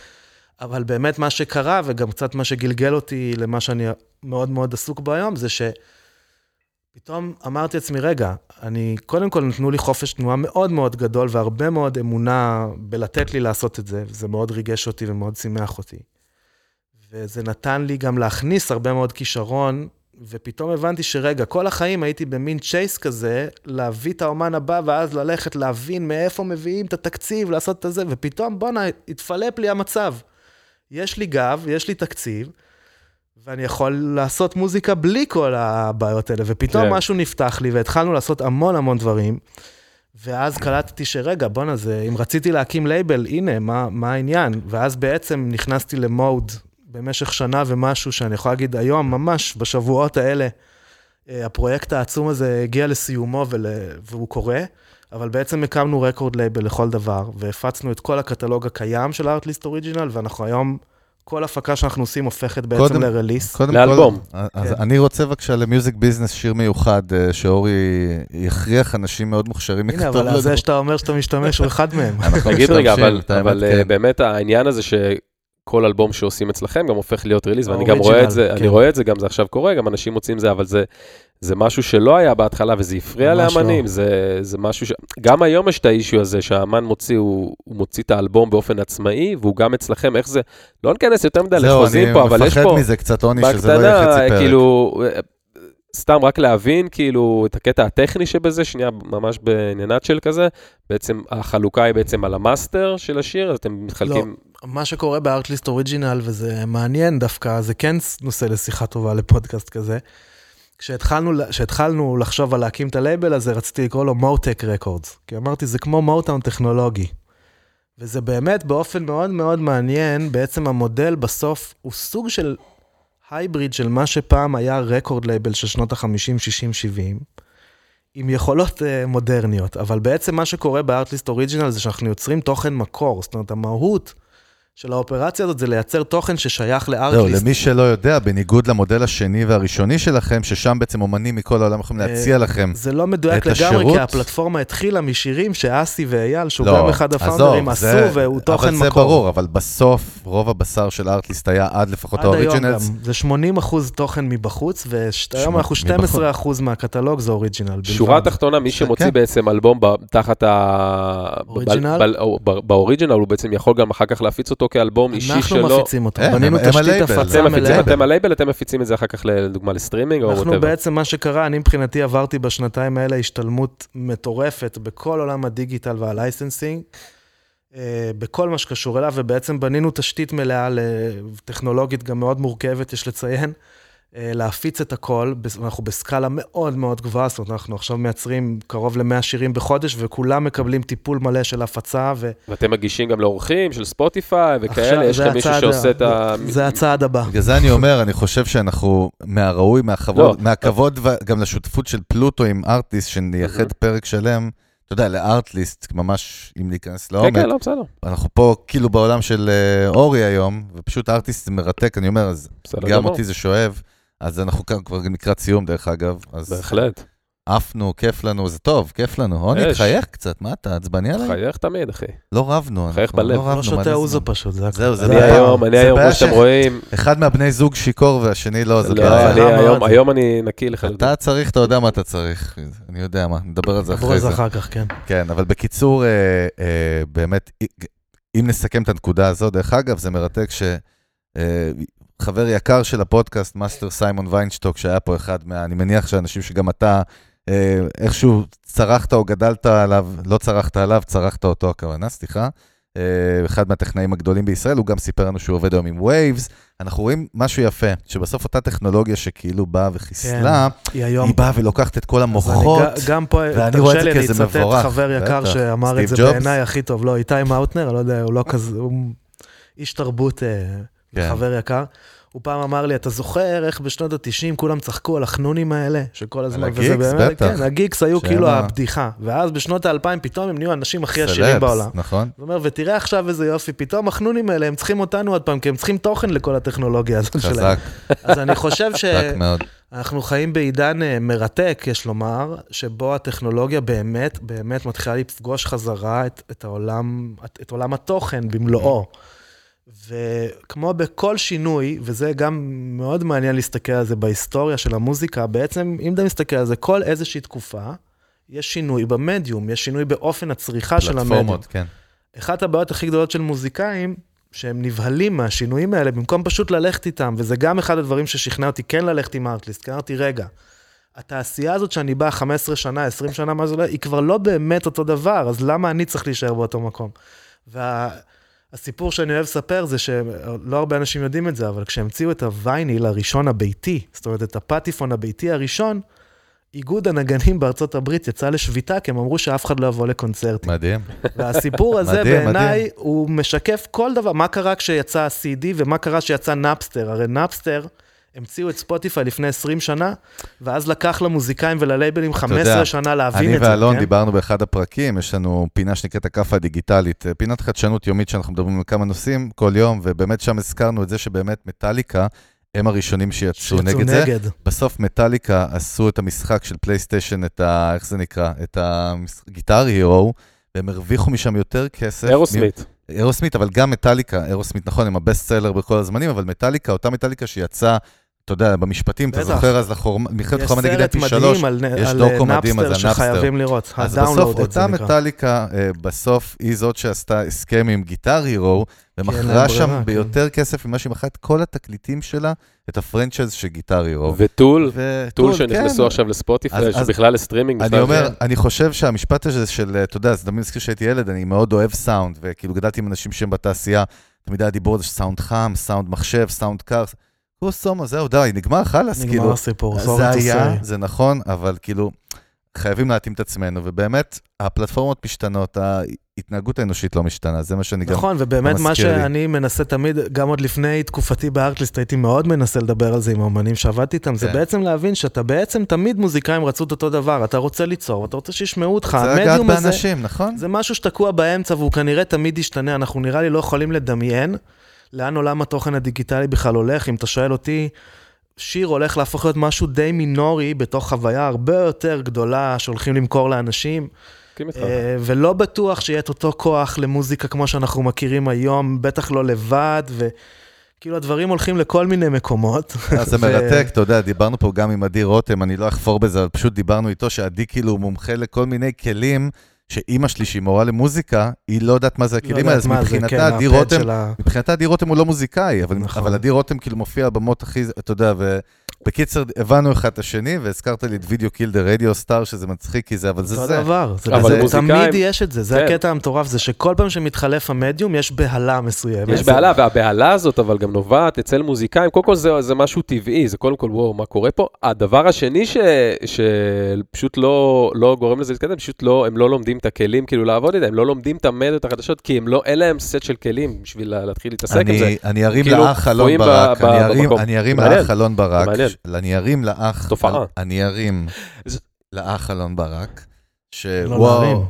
אבל באמת מה שקרה, וגם קצת מה שגלגל אותי למה שאני מאוד מאוד עסוק בו היום, זה שפתאום אמרתי לעצמי, רגע, אני, קודם כל נתנו לי חופש תנועה מאוד מאוד גדול, והרבה מאוד אמונה בלתת לי לעשות את זה, וזה מאוד ריגש אותי ומאוד שימח אותי. וזה נתן לי גם להכניס הרבה מאוד כישרון, ופתאום הבנתי שרגע, כל החיים הייתי במין צ'ייס כזה, להביא את האומן הבא, ואז ללכת להבין מאיפה מביאים את התקציב, לעשות את זה, ופתאום, בואנה, התפלפ לי המצב. יש לי גב, יש לי תקציב, ואני יכול לעשות מוזיקה בלי כל הבעיות האלה, ופתאום כן. משהו נפתח לי, והתחלנו לעשות המון המון דברים, ואז קלטתי שרגע, בואנה, זה, אם רציתי להקים לייבל, הנה, מה, מה העניין? ואז בעצם נכנסתי למוד במשך שנה ומשהו, שאני יכול להגיד היום, ממש בשבועות האלה, אה, הפרויקט העצום הזה הגיע לסיומו ול, והוא קורה, אבל בעצם הקמנו record label לכל דבר, והפצנו את כל הקטלוג הקיים של ה Artlist Original, ואנחנו היום, כל הפקה שאנחנו עושים הופכת בעצם קודם- ל release. קודם לאלבום. כל, אז כן. אני רוצה בבקשה ל music business שיר מיוחד, אה, שאורי יכריח אנשים מאוד מוכשרים הנה, לכתוב אבל לנו. זה שאתה אומר שאתה משתמש <laughs> הוא אחד מהם. אנחנו תגיד רגע, אבל, אבל אה, כן. באמת העניין הזה שכל אלבום שעושים אצלכם גם הופך להיות ריליז, ואני גם רואה את זה, אני כן. רואה את זה, גם זה עכשיו קורה, גם אנשים מוצאים זה, אבל זה, זה משהו שלא היה בהתחלה וזה הפריע ממש לאמנים, לא. זה, זה משהו ש... גם היום יש את האישיו הזה שהאמן מוציא, הוא, הוא מוציא את האלבום באופן עצמאי, והוא גם אצלכם, איך זה, לא ניכנס יותר מדי זהו, לחוזים פה, אבל אני יש פה... מפחד מזה קצת עוני, שזה לא יהיה חצי פרק. כאילו, סתם רק להבין, כאילו, את הקטע הטכני שבזה, שנייה, ממש ב-nutshell כזה, בעצם החלוקה היא בעצם על ה-master של השיר, אז אתם מתחלקים... מה שקורה בארטליסט original, וזה מעניין דווקא, זה כן נושא לשיחה טובה לפודקאסט כזה. כשהתחלנו, כשהתחלנו לחשוב על להקים את ה-label הזה, רציתי לקרוא לו מוטק Records. כי אמרתי, זה כמו מוטאון טכנולוגי. וזה באמת, באופן מאוד מאוד מעניין, בעצם המודל בסוף הוא סוג של hybrid של מה שפעם היה record label של שנות ה-50, 60, 70, עם יכולות uh, מודרניות. אבל בעצם מה שקורה בארטליסט original זה שאנחנו יוצרים תוכן מקור. זאת אומרת, המהות של האופרציה הזאת זה לייצר תוכן ששייך זהו, לארטליסט. למי שלא יודע, בניגוד למודל השני והראשוני שלכם, ששם בעצם אומנים מכל העולם יכולים אה, להציע לכם. זה לא מדויק את לגמרי, השירות? כי הפלטפורמה התחילה משירים שאסי ואייל, שהוא לא, גם אחד הפאונדרים, עשו, זה- והוא תוכן אבל מקור. זה ברור, אבל בסוף, רוב הבשר של ארטליסט היה עד לפחות עד היום ה-originals. גם, זה 80 אחוז תוכן מבחוץ, והיום אנחנו מבחוץ. 12 אחוז מהקטלוג זה original. שורה תחתונה, מי שמוציא כן. בעצם אלבום תחת ה... ב-original, הוא בעצם יכול גם אחר כך להפיץ אותו כאלבום אישי אנחנו שלו. מפיצים אותו, הם- בנינו תשתית הפצה מלאה. אתם ה-label, אתם מפיצים את זה אחר כך לדוגמה ל-streaming או אנחנו. בעצם, מה שקרה, אני מבחינתי עברתי בשנתיים האלה השתלמות מטורפת בכל עולם הדיגיטל וה-licensing, אה, בכל מה שקשור אליו, ובעצם בנינו תשתית מלאה, טכנולוגית גם מאוד מורכבת, יש לציין, אה, להפיץ את הכל, אנחנו בסקאלה מאוד מאוד גבוהה, זאת אומרת, אנחנו עכשיו מייצרים קרוב ל-100 שירים בחודש, וכולם מקבלים טיפול מלא של הפצה, ו... ואתם מגישים גם לאורחים של ספוטיפיי וכאלה, יש זה גם מישהו שעושה את ה... זה הצעד הבא. בגלל זה אני אומר, אני חושב שאנחנו מהראוי, מהכבוד, לא. מהכבוד גם לשותפות של פלוטו עם ארטיסט, שנייחד. פרק שלם, אתה יודע, לארטליסט, ממש, אם להיכנס כן, לעומק. כן, לא, בסדר. אנחנו פה כאילו בעולם של אה, אורי היום, ופשוט ארטיסט זה מרתק, אני אומר, אז גם. אותי זה שואב. אז אנחנו כאן כבר לקראת סיום, דרך אגב. אז בהחלט. עפנו, כיף לנו, זה טוב, כיף לנו. עוני. תחייך קצת, מה אתה עצבני עליי? חייך תמיד, אחי. לא רבנו. חייך אנחנו בלב. לא רבנו לא שותה אוזו. פשוט, זה הכול. זהו, זה אני בעיה. היום, אני זה היום, כמו שאתם ש- רואים, אחד מהבני זוג שיכור והשני לא, זה לא, בעיה. אני מאוד היום- זה. היום אני נקי לך. אתה צריך, אתה יודע מה אתה צריך. אני יודע מה, נדבר על זה נדבר אחרי על זה זה. אחר כך, כן. כן, אבל בקיצור, אה, אה, באמת, אם נסכם את הנקודה הזו, דרך אגב, זה מרתק שחבר יקר של הפודקאסט, master סיימון ויינשטוק, שהיה פה אחד מה... אני מניח שאנשים שגם אתה אה, איכשהו צרכת או גדלת עליו, לא צרכת עליו, צרכת אותו הכוונה, סליחה. אה, אחד מהטכנאים הגדולים בישראל, הוא גם סיפר לנו שהוא עובד היום עם Waves. אנחנו רואים משהו יפה, שבסוף אותה טכנולוגיה שכאילו באה וחיסלה, היא היום... היא באה ולוקחת את כל המוחות. אני, גם פה, ואני רואה את תרשה זה לי, כאיזה אני אצטט מבורך. חבר יקר בטח. שאמר את זה? בעיניי הכי טוב. לא, איתי מאוטנר, לא יודע, הוא לא כזה, הוא איש תרבות, אה, כן. חבר יקר. הוא פעם אמר לי, אתה זוכר איך בשנות ה-90 כולם צחקו על החנונים האלה, שכל הזמן, על הגיקס, באמת, בטח. כן, הגיקס היו שהם כאילו הבדיחה. ואז בשנות ה-2000 פתאום הם נהיו האנשים הכי עשירים בעולם. נכון? הוא אומר, ותראה עכשיו איזה יופי, פתאום החנונים האלה, הם צריכים אותנו עוד פעם, כי הם צריכים תוכן לכל הטכנולוגיה הזאת שלהם. חזק, אז אני חושב ש... חזק מאוד. אנחנו חיים בעידן אה, מרתק, יש לומר, שבו הטכנולוגיה באמת, באמת מתחילה לפגוש חזרה את, את, העולם, את, את עולם התוכן במלואו. וכמו בכל שינוי, וזה גם מאוד מעניין להסתכל על זה בהיסטוריה של המוזיקה, בעצם, אם אתה מסתכל על זה, כל איזושהי תקופה, יש שינוי במדיום, יש שינוי באופן הצריכה של המדיום. פלטפורמות, כן. אחת הבעיות הכי גדולות של מוזיקאים, שהם נבהלים מהשינויים האלה, במקום פשוט ללכת איתם, וזה גם אחד הדברים ששכנע אותי כן ללכת עם ארטליסט, כי אמרתי, רגע, התעשייה הזאת שאני בא 15 שנה, 20 שנה, מה זה לא, היא כבר לא באמת אותו דבר, אז למה אני צריך להישאר באותו מקום? והסיפור שאני אוהב לספר זה שלא הרבה אנשים יודעים את זה, אבל כשהמציאו את הווייניל הראשון הביתי, זאת אומרת, את הפטיפון הביתי הראשון, איגוד הנגנים בארצות הברית יצא לשביתה, כי הם אמרו שאף אחד לא יבוא לקונצרטים. מדהים. והסיפור <laughs> הזה בעיניי. הוא משקף כל דבר. מה קרה כשיצא ה-CD ומה קרה כשיצא נאפסטר? הרי נאפסטר, המציאו את ספוטיפיי לפני 20 שנה, ואז לקח למוזיקאים וללייבלים 15 שנה להבין אני את זה. ואלון כן? דיברנו באחד הפרקים, יש לנו פינה שנקראת הכאפה הדיגיטלית, אה, פינת חדשנות יומית שאנחנו מדברים על כמה נושאים כל יום, ובאמת שם הזכרנו את זה שבאמת מטאליקה, הם הראשונים שיצאו שיצאו נגד זה. נגד. בסוף מטאליקה עשו את המשחק של פלייסטיישן, את ה... איך זה נקרא? את ה-Guitar Hero, והם הרוויחו משם יותר כסף. אירוסמית. אירוסמית, אבל גם מטאליקה, אירוסמית, נכון, הם ה-best seller בכל הזמנים, אבל מטאליקה, אותה מטאליקה שיצאה, אתה יודע, במשפטים, אתה. זוכר אז לחורמה, מלחמת יש חורמה נגיד סרט פי מדהים שלוש, על, יש על דוקו מדהים, אז נאפסטר זה שחייבים לראות. אז בסוף אותה. מטאליקה, אה, בסוף היא זאת שעשתה הסכם עם Guitar Hero, אין ומכרה שם כן. ביותר כסף ממה שהיא מכרה את כל התקליטים שלה, את ה-franchise של Guitar Hero. וטול, טול שנכנסו כן. עכשיו לספוטיפיי, שבכלל ל-streaming. אני אומר, זה- אני חושב שהמשפט הזה של, אתה יודע, זה תמיד מזכיר שהייתי ילד, אני מאוד אוהב סאונד, וכאילו גדלתי עם אנשים שהם בתעשייה, תמיד היה דיבור על זה שסאונד חם, סאונד מחשב, סאונד קר. קוסומו, זהו, די, נגמר, חלאס, נגמר כאילו. הסיפור, זה sorry to היה. זה נכון, אבל כאילו, חייבים להתאים את עצמנו, ובאמת, הפלטפורמות משתנות, ההתנהגות האנושית לא משתנה, זה מה שאני גם... נכון, ובאמת מה לי. שאני מנסה תמיד, גם עוד לפני תקופתי בארטליסט, הייתי מאוד מנסה לדבר על זה עם האמנים שעבדתי איתם, זה כן. בעצם להבין שאתה בעצם, תמיד מוזיקאים רצו את אותו דבר, אתה רוצה ליצור, אתה רוצה שישמעו אותך, זה המדיום הזה, באנשים, נכון? זה משהו שתקוע באמצע והוא כנראה תמיד ישתנה, אנחנו נראה לי לא יכולים לדמיין לאן עולם התוכן הדיגיטלי בכלל הולך, אם אתה שואל אותי, שיר הולך להפוך להיות משהו די מינורי בתוך חוויה הרבה יותר גדולה שהולכים למכור לאנשים. אה, ולא בטוח שיהיה את אותו כוח למוזיקה כמו שאנחנו מכירים היום, בטח לא לבד, וכאילו הדברים הולכים לכל מיני מקומות. אה, זה <laughs> מרתק, אתה יודע, דיברנו פה גם עם עדי רותם, אני לא אחפור בזה, אבל פשוט דיברנו איתו שעדי כאילו מומחה לכל מיני כלים, שאימא שלי, שהיא מורה למוזיקה, היא לא יודעת מה זה לא הכלים האלה, אז מבחינתה כן, עדי הפד רותם, מבחינתה עדי רותם הוא לא מוזיקאי, אבל, נכון. אבל עדי רותם כאילו מופיע על במות הכי, אתה יודע, ובקיצר, הבנו אחד את השני, והזכרת לי את וידאו קיל דה רדיו סטאר, שזה מצחיק, כי זה, אבל זה אותו זה. דבר, זה, אבל זה, למוזיקאים- תמיד יש את זה, זה כן. הקטע המטורף, זה שכל פעם שמתחלף המדיום יש בהלה מסוימת. יש בהלה, והבהלה הזאת אבל גם נובעת אצל מוזיקאים, קודם כל זה, זה משהו טבעי, זה קודם כל, וואו, מה קורה פה? הדבר השני ש, שפשוט לא, לא גורם לזה להתקדם, פשוט לא, הם לא לומדים את הכלים כאילו לעבוד איתם, הם לא לומדים את המדיות החדשות, כי לא, אין להם סט של כלים בשביל לה- להתחיל להתעסק עם זה. אני, אני ארים כאילו, לאח אלון ברק, אני ארים-. לאח אלון ברק, אני ארים לאח, תופעה. אני ארים זה- לאח אלון ברק, ש... לא.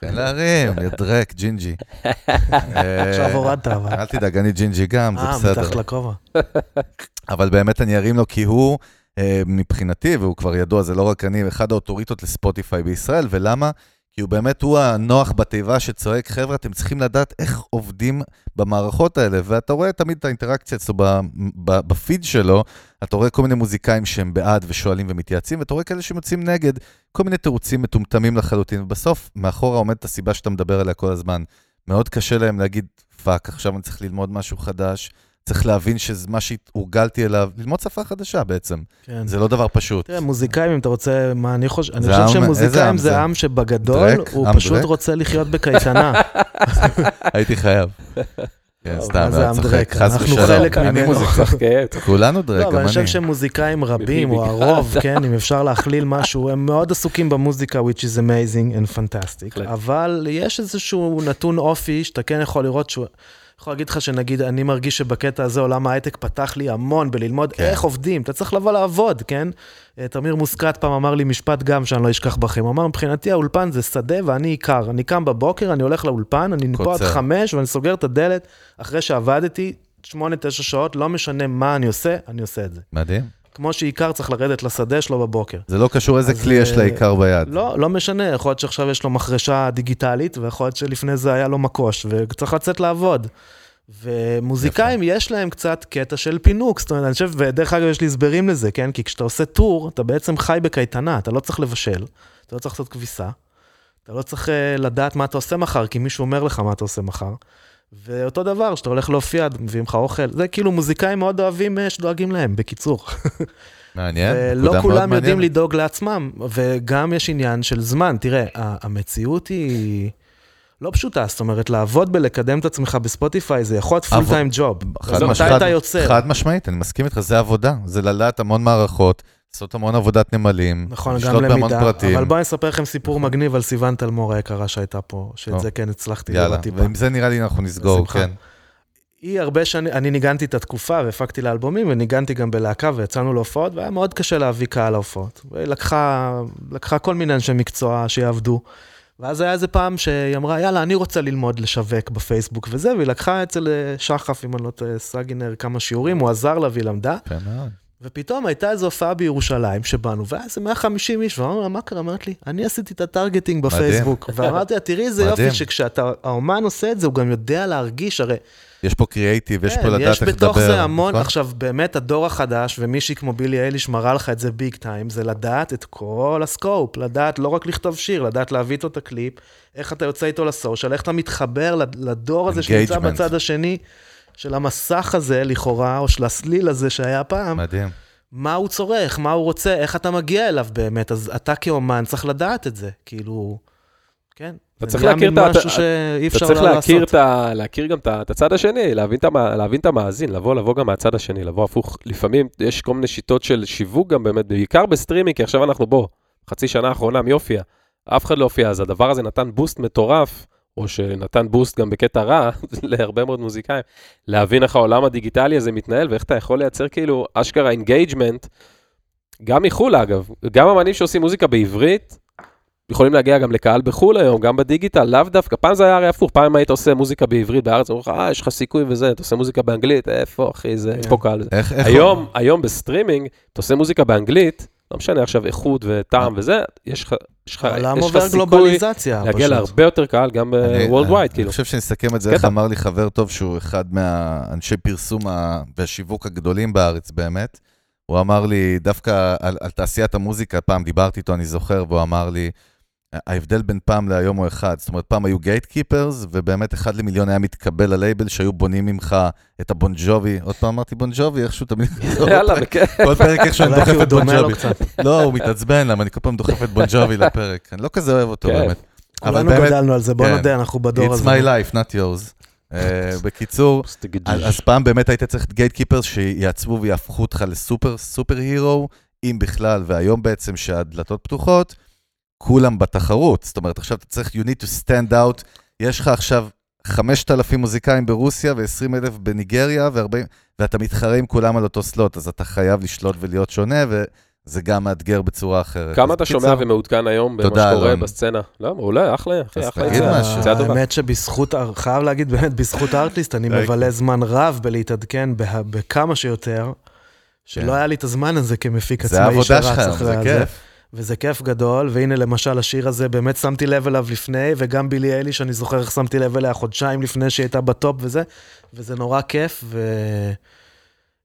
כן, להרים, ידרק, ג'ינג'י. <laughs> עכשיו אה, הורדת, אבל. אל תדאג, אני ג'ינג'י גם, זה אה, בסדר. מתחת לכובע. <laughs> אבל באמת אני ארים לו, כי הוא, אה, מבחינתי, והוא כבר ידוע, זה לא רק אני, אחד האוטוריטות לספוטיפיי בישראל, ולמה? כי הוא באמת, הוא הנוח בתיבה שצועק, חבר'ה, אתם צריכים לדעת איך עובדים במערכות האלה, ואתה רואה תמיד את האינטראקציה אצלו ב- ב- בפיד שלו, אתה רואה כל מיני מוזיקאים שהם בעד ושואלים ומתייעצים, ואתה רואה כאלה שמוצאים נגד, כל מיני תירוצים מטומטמים לחלוטין, ובסוף, מאחורה עומדת הסיבה שאתה מדבר עליה כל הזמן. מאוד קשה להם להגיד, פאק, עכשיו אני צריך ללמוד משהו חדש, צריך להבין שזה מה שהורגלתי אליו, ללמוד שפה חדשה בעצם. כן. זה לא דבר פשוט. תראה, מוזיקאים, אם אתה רוצה, מה אני חושב, אני חושב עם- שמוזיקאים זה זה? עם שבגדול, דרק? הוא עם פשוט דרק? רוצה לחיות בקייטנה. <laughs> הייתי חייב. <laughs> כן, סתם, מה זה צוחק, דרק? חס אנחנו ושלום. חלק אני ממנו. <laughs> כן. כולנו דרק, לא, גם אבל אני חושב אני. שמוזיקאים רבים. או הרוב, <laughs> כן, אם אפשר להכליל משהו, הם מאוד עסוקים במוזיקה, which is amazing and fantastic. אבל יש איזשהו נתון אופי שאתה כן יכול לראות שהוא... יכול להגיד לך שנגיד, אני מרגיש שבקטע הזה עולם ההייטק פתח לי המון בללמוד כן. איך עובדים, אתה צריך לבוא לעבוד, כן? אה, תמיר מוסקת פעם אמר לי משפט גם שאני לא אשכח בכם, הוא אמר, מבחינתי האולפן זה שדה ואני עיקר, אני קם בבוקר, אני הולך לאולפן, אני פה עד. חמש ואני סוגר את הדלת אחרי שעבדתי שמונה, תשע שעות, לא משנה מה אני עושה, אני עושה את זה. מדהים. כמו שעיקר צריך לרדת לשדה שלו בבוקר. זה לא קשור איזה כלי יש אה, לעיקר ביד. לא, לא משנה, יכול להיות שעכשיו יש לו מחרשה דיגיטלית, ויכול להיות שלפני זה היה לו מקוש, וצריך לצאת לעבוד. ומוזיקאים, יש להם קצת קטע של פינוק, זאת אומרת, אני חושב, ודרך אגב, יש לי הסברים לזה, כן? כי כשאתה עושה טור, אתה בעצם חי בקייטנה, אתה לא צריך לבשל, אתה לא צריך לעשות כביסה, אתה לא צריך אה, לדעת מה אתה עושה מחר, כי מישהו אומר לך מה אתה עושה מחר. ואותו דבר, כשאתה הולך להופיע, מביאים לך אוכל, זה כאילו מוזיקאים מאוד אוהבים אה, שדואגים להם, בקיצור. מעניין, ולא אה, כולם יודעים. לדאוג לעצמם, וגם יש עניין של זמן. תראה, המציאות היא לא פשוטה, זאת אומרת, לעבוד בלקדם את עצמך בספוטיפיי זה יכול להיות פול טיים ג'וב. אז מתי אתה יוצר? חד משמעית, אני מסכים איתך, זה עבודה. זה לדעת המון מערכות, לעשות המון עבודת נמלים, נכון, גם לשלוט בהמון למידה, פרטים. אבל בואו אני אספר לכם סיפור מגניב על סיוון תלמור היקרה שהייתה פה, שאת או. זה כן הצלחתי יאללה, לראות טיפה. ועם זה נראה לי אנחנו נסגור, בשמחה. כן. היא הרבה שנים, אני ניגנתי את התקופה והפקתי לאלבומים וניגנתי גם בלהקה ויצאנו להופעות והיה מאוד קשה להביא קהל להופעות. והיא לקחה, לקחה כל מיני אנשי מקצוע שיעבדו. ואז היה איזה פעם שהיא אמרה, יאללה, אני רוצה ללמוד לשווק בפייסבוק וזה, והיא לקחה אצל שחף, אם אני לא טועה, סגינר, כמה שיעורים, הוא עזר לה והיא למדה. יפה מאוד. ופתאום הייתה איזו הופעה בירושלים שבאנו, והיה איזה 150 איש, ואמרנו לה, מה קרה? אמרת לי, אני עשיתי את ה-targeting בפייסבוק. <laughs> ואמרתי לה, תראי איזה. יופי, שכשאתה, האומן עושה את זה, הוא גם יודע להרגיש, הרי יש פה קריאייטיב, יש כן, פה לדעת יש איך לדבר. בתוך זה המון, נכון? עכשיו באמת הדור החדש, ומישהי כמו בילי אייליש מראה לך את זה big time, זה לדעת את כל ה-scope, לדעת לא רק לכתוב שיר, לדעת להביא איתו את הקליפ, איך אתה יוצא איתו ל-social, איך אתה מתחבר לד- לדור הזה שנמצא. בצד השני של המסך הזה לכאורה, או של הסליל הזה שהיה פעם, מדהים. מה הוא צורך, מה הוא רוצה, איך אתה מגיע אליו באמת, אז אתה כאומן צריך לדעת את זה, כאילו, כן. אתה צריך להכיר את ה- משהו שאי אתה אפשר צריך לא להכיר, לעשות. את ה, להכיר גם את, ה- את הצד השני, להבין את, המ, להבין את המאזין, לבוא, לבוא גם מהצד השני, לבוא הפוך. לפעמים יש כל מיני שיטות של שיווק גם באמת, בעיקר ב-streaming, כי עכשיו אנחנו בוא, חצי שנה האחרונה, מי הופיע? אף אחד לא הופיע, אז הדבר הזה נתן boost מטורף, או שנתן boost גם בקטע רע, <laughs> להרבה מאוד מוזיקאים, להבין איך העולם הדיגיטלי הזה מתנהל, ואיך אתה יכול לייצר כאילו אשכרה engagement, גם מחו"ל אגב, גם אמנים שעושים מוזיקה בעברית, יכולים להגיע גם לקהל בחו"ל היום, גם בדיגיטל, לאו דווקא. פעם זה היה הרי הפוך, פעם היית עושה מוזיקה בעברית בארץ, אמרו לך, אה, יש לך סיכוי וזה, אתה עושה מוזיקה באנגלית, איפה, אחי, זה, יש פה קהל. היום, היום ב-streaming, אתה עושה מוזיקה באנגלית, לא משנה עכשיו איכות וטעם וזה, יש לך לך- העולם עובר סיכוי גלובליזציה, להגיע. להרבה יותר קהל, גם אני- ב-worldwide, אני כאילו. חושב שנסכם את זה. איך אמר לי חבר טוב, שהוא אחד מהאנשי פרסום והשיווק הגדולים בארץ באמת. הוא אמר לי, דווקא על, על תעשיית המוזיקה, פעם דיברתי איתו, אני זוכר, והוא אמר לי, ההבדל בין פעם להיום הוא אחד. זאת אומרת, פעם היו גייט קיפרס, ובאמת אחד למיליון היה מתקבל ללייבל שהיו בונים ממך את הבון ג'ובי. עוד פעם אמרתי בון ג'ובי, איכשהו תמיד... יאללה, בכיף. כל פרק איכשהו אני דוחף את בון דומה לו ג'ובי. קצת. לא, הוא מתעצבן, למה אני כל פעם דוחף את בון ג'ובי <laughs> לפרק. אני לא כזה אוהב אותו כן. באמת. אבל כולנו גדלנו על זה, בוא כן. נודה, אנחנו בדור It's הזה. my life, not yours. אה, <laughs> בקיצור, אז אז פעם באמת היית צריך גייט קיפרס שיעצבו ויהפכו אותך לסופר סופר הירו, אם בכלל, והיום בעצם שהדלתות פתוחות, כולם בתחרות. זאת אומרת, עכשיו אתה צריך, you need to stand out, יש לך עכשיו 5,000 מוזיקאים ברוסיה ו-20,000 בניגריה, ו-40, ואתה מתחרה עם כולם על אותו סלוט, אז אתה חייב לשלוט ולהיות שונה, וזה גם מאתגר בצורה אחרת. כמה אתה שומע ומעודכן היום במה שקורה אלון. בסצנה? לא, מעולה, אחלה, אחי, אז אחלה. תגיד יציאה. משהו. יציאה טובה. האמת שבזכות, חייב להגיד באמת, בזכות הארטליסט, אני. מבלה זמן רב בלהתעדכן בכמה שיותר, שלא כן. היה לי את הזמן הזה כמפיק זה עצמאי העבודה שרץ שלך, אחרי זה הזה. כיף. וזה כיף גדול, והנה למשל השיר הזה, באמת שמתי לב אליו לפני, וגם בילי אלי, שאני זוכר איך שמתי לב אליה חודשיים לפני שהיא הייתה בטופ וזה, וזה נורא כיף, ו...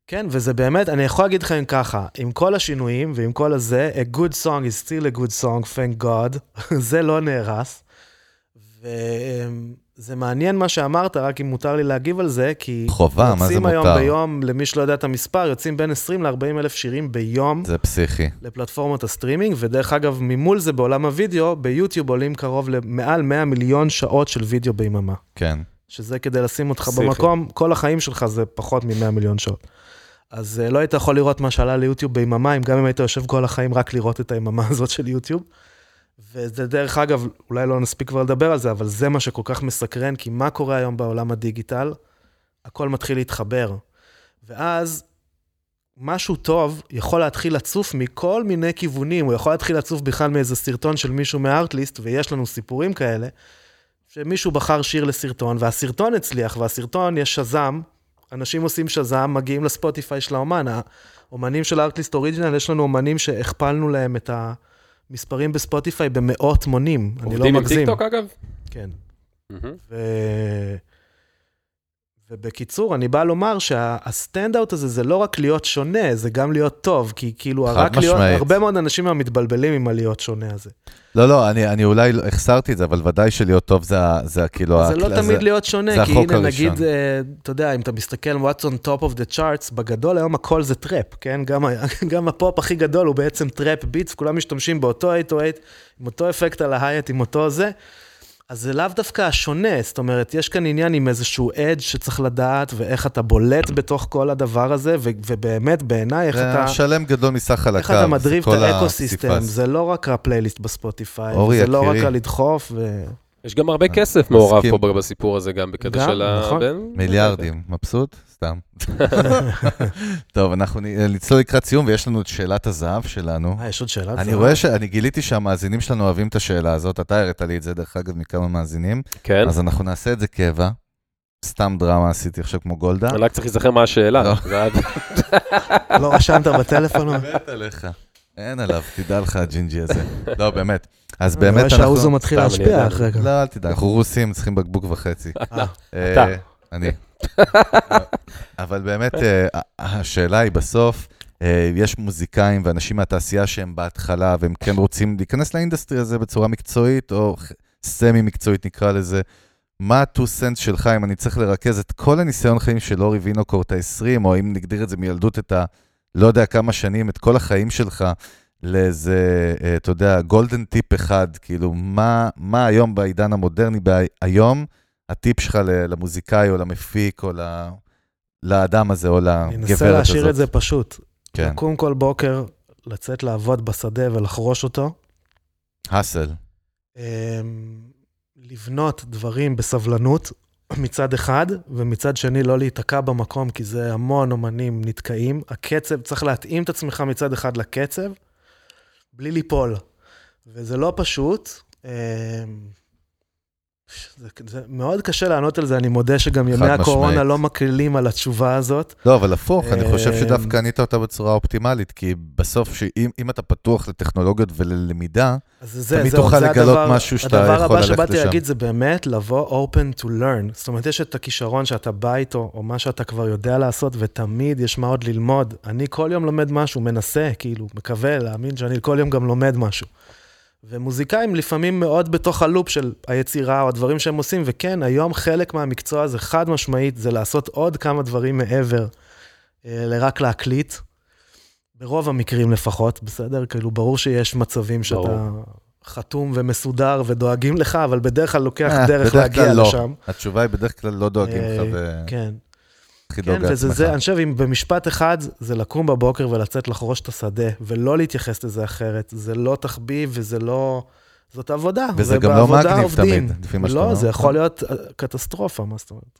כן, וזה באמת, אני יכול להגיד לכם ככה, עם כל השינויים ועם כל הזה, a good song is still a good song, thank God, <laughs> זה לא נהרס. זה מעניין מה שאמרת, רק אם מותר לי להגיב על זה, כי... חובה, מה זה יוצאים היום מותר? ביום, למי שלא יודע את המספר, יוצאים בין 20 ל-40 אלף שירים ביום זה פסיכי. לפלטפורמות ה-streaming, ודרך אגב, ממול זה בעולם הוידאו, ביוטיוב עולים קרוב למעל 100 מיליון שעות של וידאו ביממה. כן. שזה כדי לשים אותך פסיכי. במקום, כל החיים שלך זה פחות מ-100 מיליון שעות. אז אה, לא היית יכול לראות מה שעלה ליוטיוב ביממה, אם גם אם היית יושב כל החיים רק לראות את היממה הזאת של יוטיוב. וזה דרך אגב, אולי לא נספיק כבר לדבר על זה, אבל זה מה שכל כך מסקרן, כי מה קורה היום בעולם הדיגיטל? הכל מתחיל להתחבר. ואז משהו טוב יכול להתחיל לצוף מכל מיני כיוונים, הוא יכול להתחיל לצוף בכלל מאיזה סרטון של מישהו מארטליסט, ויש לנו סיפורים כאלה, שמישהו בחר שיר לסרטון, והסרטון הצליח, והסרטון יש Shazam, אנשים עושים Shazam, מגיעים לספוטיפיי של האומן. האומנים של ה Artlist Original, יש לנו אומנים שהכפלנו להם את המספרים בספוטיפיי במאות מונים, אני לא עובדים עם מגזים. טיקטוק אגב? כן. ו... ובקיצור, אני בא לומר שה standout הזה זה לא רק להיות שונה, זה גם להיות טוב, כי כאילו, רק להיות, משמעית. הרבה מאוד אנשים מתבלבלים עם הלהיות שונה הזה. לא, לא, אני, אני אולי לא- החסרתי את זה, אבל ודאי שלהיות טוב זה, זה כאילו... זה לא הכ- תמיד להיות שונה, זה כי הנה הראשון. נגיד, אה, אתה יודע, אם אתה מסתכל what's on top of the charts, בגדול היום הכל זה טראפ, כן? גם, <laughs> גם הפופ הכי גדול הוא בעצם trap beats, כולם משתמשים באותו 808, עם אותו אפקט על ה hat, עם אותו זה. אז זה לאו דווקא השונה, זאת אומרת, יש כאן עניין עם איזשהו edge שצריך לדעת, ואיך אתה בולט בתוך כל הדבר הזה, ו- ובאמת, בעיניי, איך אתה... שלם גדול מסך חלקיו. איך אתה מדרייב את ה ecosystem. זה לא רק הפלייליסט בספוטיפיי, זה לא רק. הלדחוף, ו... יש גם הרבה כסף מעורב. פה בסיפור הזה, גם בקטע גם, של ה... נכון. מיליארדים, מבסוט? סתם. <laughs> טוב, אנחנו נ- נצלול לקראת סיום, ויש לנו את שאלת הזהב שלנו. אה, יש עוד שאלה? אני זה- רואה שאני גיליתי שהמאזינים שלנו אוהבים את השאלה הזאת, אתה הראת לי את זה, דרך אגב, מכמה מאזינים, כן. אז אנחנו נעשה את זה קבע. סתם דרמה עשיתי עכשיו כמו גולדה. אני רק צריך להיזכר מה השאלה. לא. לא רשמת <laughs> בטלפון? או- מת עליך. אין עליו, תדע לך הג'ינג'י הזה. <laughs> לא, באמת. אז אני באמת רואה שהאוזו אנחנו... מתחיל אני להשפיע. אחרי כך. לא, אל תדאג, אנחנו רוסים, צריכים בקבוק וחצי. <laughs> אה, אה, אתה. אני. אבל באמת, אה, השאלה היא בסוף, אה, יש מוזיקאים ואנשים מהתעשייה שהם בהתחלה, והם כן רוצים להיכנס ל industry הזה בצורה מקצועית, או semi מקצועית נקרא לזה. מה ה-2 סנט שלך, אם אני צריך לרכז את כל הניסיון חיים של אורי וינוקורט ה-20, או אם נגדיר את זה מילדות, את ה... לא יודע כמה שנים, את כל החיים שלך, לאיזה, אה, אתה יודע, גולדן טיפ אחד, כאילו, מה, מה היום בעידן המודרני, בה- היום, הטיפ שלך למוזיקאי או למפיק או ל- לאדם הזה או לגברת אני הזאת. אנסה להשאיר את זה פשוט. כן, לקום כל בוקר, לצאת לעבוד בשדה ולחרוש אותו. האסל. אמ, לבנות דברים בסבלנות מצד אחד, ומצד שני לא להיתקע במקום, כי זה המון אומנים נתקעים. הקצב, צריך להתאים את עצמך מצד אחד לקצב, בלי ליפול. וזה לא פשוט. זה, זה מאוד קשה לענות על זה, אני מודה שגם ימי משמעית. הקורונה לא מקלילים על התשובה הזאת. לא, אבל הפוך, אני חושב אה, שדווקא ענית אותה בצורה אופטימלית, כי בסוף, שאם אם אתה פתוח לטכנולוגיות וללמידה, זה, תמיד זהו, תוכל זה לגלות הדבר, משהו שאתה הדבר יכול הבא ללכת שבאתי לשם. להגיד זה באמת לבוא open to learn. זאת אומרת, יש את הכישרון שאתה בא איתו, או מה שאתה כבר יודע לעשות, ותמיד יש מה עוד ללמוד. אני כל יום לומד משהו, מנסה, כאילו, מקווה להאמין שאני כל יום גם לומד משהו. ומוזיקאים לפעמים מאוד בתוך הלופ של היצירה או הדברים שהם עושים, וכן, היום חלק מהמקצוע הזה חד משמעית, זה לעשות עוד כמה דברים מעבר אה, לרק להקליט. ברוב המקרים לפחות, בסדר? כאילו, ברור שיש מצבים שאתה ברור. חתום ומסודר ודואגים לך, אבל בדרך כלל לוקח אה, דרך להגיע לא. לשם. התשובה היא בדרך כלל לא דואגים אה, לך כן, כן, לדאוג וזה לעצמך. זה, אני חושב, אם במשפט אחד, זה לקום בבוקר ולצאת לחרוש את השדה, ולא להתייחס לזה אחרת. זה לא תחביב וזה לא... זאת עבודה. וזה גם לא מגניב עובדים. תמיד, לפי מה שאתה לא, אומר. זה יכול להיות אה, קטסטרופה, מה זאת אומרת?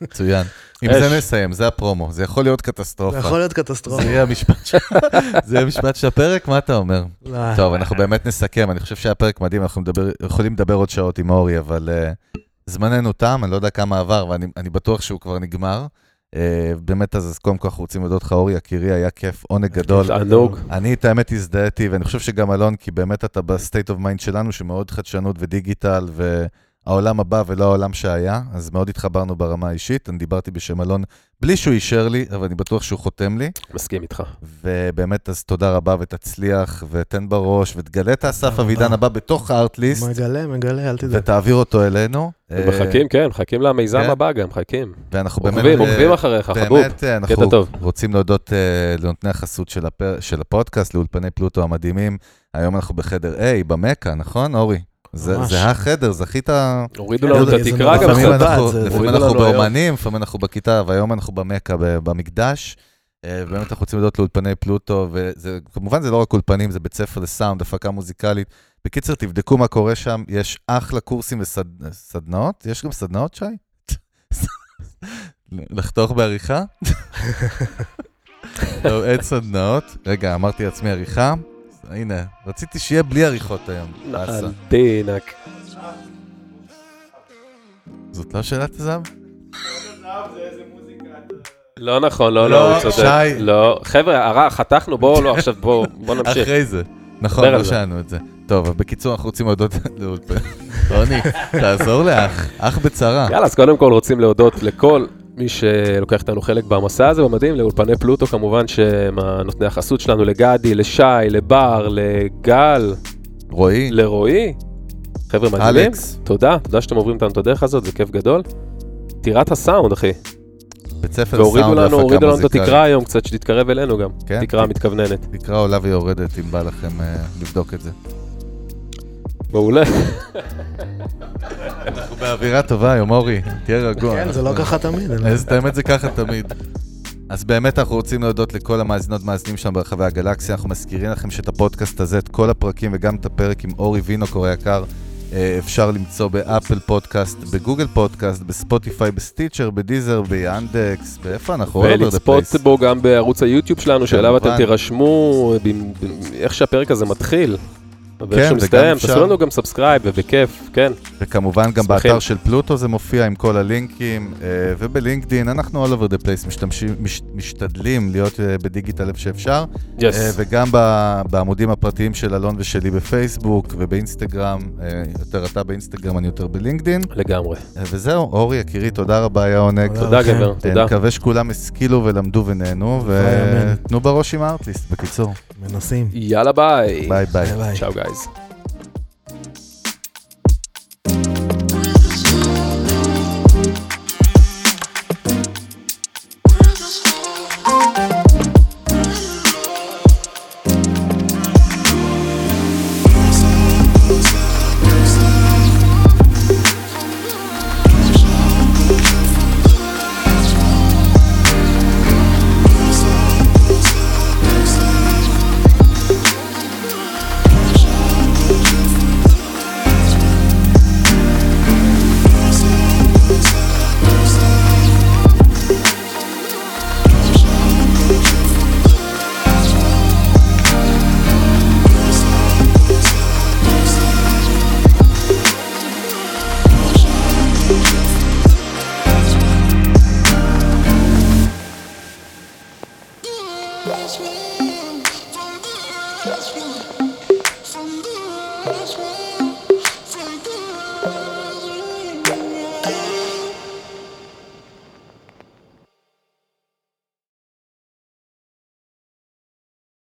מצוין. <laughs> עם. זה נסיים, זה הפרומו, זה יכול להיות זה קטסטרופה. יכול להיות קטסטרופה. זה יהיה המשפט ש- <laughs> זה יהיה המשפט של הפרק, מה אתה אומר? לא. טוב, אנחנו באמת נסכם, אני חושב שהיה פרק מדהים, אנחנו מדבר, יכולים לדבר עוד שעות עם אורי, אבל uh, זמננו תם, אני לא יודע כמה עבר, ואני אני בטוח שהוא כבר נגמר. Uh, באמת, אז קודם כל אנחנו רוצים להודות לך, אורי, יקירי, היה כיף, עונג גדול. תענוג. אני את האמת הזדהיתי, ואני חושב שגם אלון, כי באמת אתה ב state of mind שלנו, שמאוד חדשנות ודיגיטל, העולם הבא ולא העולם שהיה, אז מאוד התחברנו ברמה האישית. אני דיברתי בשם אלון בלי שהוא אישר לי, אבל אני בטוח שהוא חותם לי. מסכים איתך. ובאמת, אז תודה רבה ותצליח, ותן בראש, ותגלה את האסף אבידן. הבא בתוך הארטליסט, מגלה, מגלה, אל תדאג. ותעביר אותו אלינו. אה, מחכים, כן, מחכים למיזם כן. הבא גם, מחכים. ואנחנו באמת... עוקבים, אה, עוקבים אחריך, חבוב. באמת, אה, אנחנו קטע טוב. רוצים להודות אה, לנותני החסות של, הפר... של הפודקאסט, לאולפני פלוטו המדהימים. היום אנחנו בחדר A, במכה, נכון, אורי? זה. זה החדר, זכית... הורידו לנו את זה התקרה גם לפעמים קצת. אנחנו, זה- לפעמים אנחנו. באומנים, לפעמים אנחנו בכיתה, והיום אנחנו במכה, ב- במקדש. אה, באמת אנחנו רוצים להודות לאולפני פלוטו, וכמובן זה לא רק אולפנים, זה בית ספר לסאונד, הפקה מוזיקלית. בקיצר, תבדקו מה קורה שם, יש אחלה קורסים וסדנאות, יש גם סדנאות, שי? <laughs> לחתוך בעריכה? <laughs> טוב, אין סדנאות. רגע, אמרתי לעצמי עריכה. הנה, רציתי שיהיה בלי עריכות היום. באסה. דינק. זאת לא שאלת הזהב? לא נכון, לא, לא, לא, הוא צודק. שי. לא, חבר'ה, הרע, חתכנו, בואו, לא, עכשיו בואו, בואו <laughs> נמשיך. אחרי זה. נכון, לא. שאלנו את זה. טוב, בקיצור, אנחנו רוצים להודות <laughs> לאולפן. רוני, תעזור לאח, אח בצרה. יאללה, אז קודם כל רוצים להודות לכל מי שלוקח איתנו חלק במסע הזה, ומדהים, לאולפני פלוטו כמובן, שהם נותני החסות שלנו, לגדי, לשי, לבר, לגל, רועי, לרועי. חבר'ה מדהימים. אלכס, תודה, תודה שאתם עוברים איתנו את הדרך הזאת, זה כיף גדול. טירת הסאונד, אחי. בית ספר והורידו סאונד והפקה הורידו לנו את מוזיקלית. התקרה היום קצת, שתתקרב אלינו גם. כן, תקרה מתכווננת. תקרה עולה ויורדת, אם בא לכם אה, לבדוק את זה. מעולה. אנחנו באווירה טובה היום, אורי, תהיה רגוע. כן, זה לא ככה תמיד. אז האמת זה ככה תמיד. אז באמת אנחנו רוצים להודות לכל המאזינות מאזינים שלנו ברחבי הגלקסיה. אנחנו מזכירים לכם שאת הפודקאסט הזה, את כל הפרקים וגם את הפרק עם אורי וינוקור היקר, אה, אפשר למצוא ב Apple Podcast, ב Google Podcast, בספוטיפיי, ב Stitcher, ב Deezer, ב Yandex, באיפה אנחנו? ולצפות. בו גם בערוץ היוטיוב שלנו, שאליו אתם. תירשמו, איך שהפרק הזה מתחיל. ואיך כן, וגם אפשר- תעשו לנו גם subscribe, ובכיף, כן. וכמובן גם שמחים. באתר של פלוטו זה מופיע עם כל הלינקים, אה, ובלינקדין אנחנו all over the place משתמשים, מש, משתדלים להיות אה, בדיגיטל איפה שאפשר, אה, yes. וגם בעמודים הפרטיים של אלון ושלי בפייסבוק ובאינסטגרם, אה, יותר אתה באינסטגרם, אני יותר בלינקדין, לגמרי. אה, וזהו, אורי יקירי, תודה רבה, היה עונג. תודה. גבר, אה, תודה. מקווה שכולם השכילו ולמדו ונהנו. ותנו בראש עם ה Artlist, בקיצור. מנסים. יאללה ביי. ביי ביי. ביי ביי. צ'או guys. guys.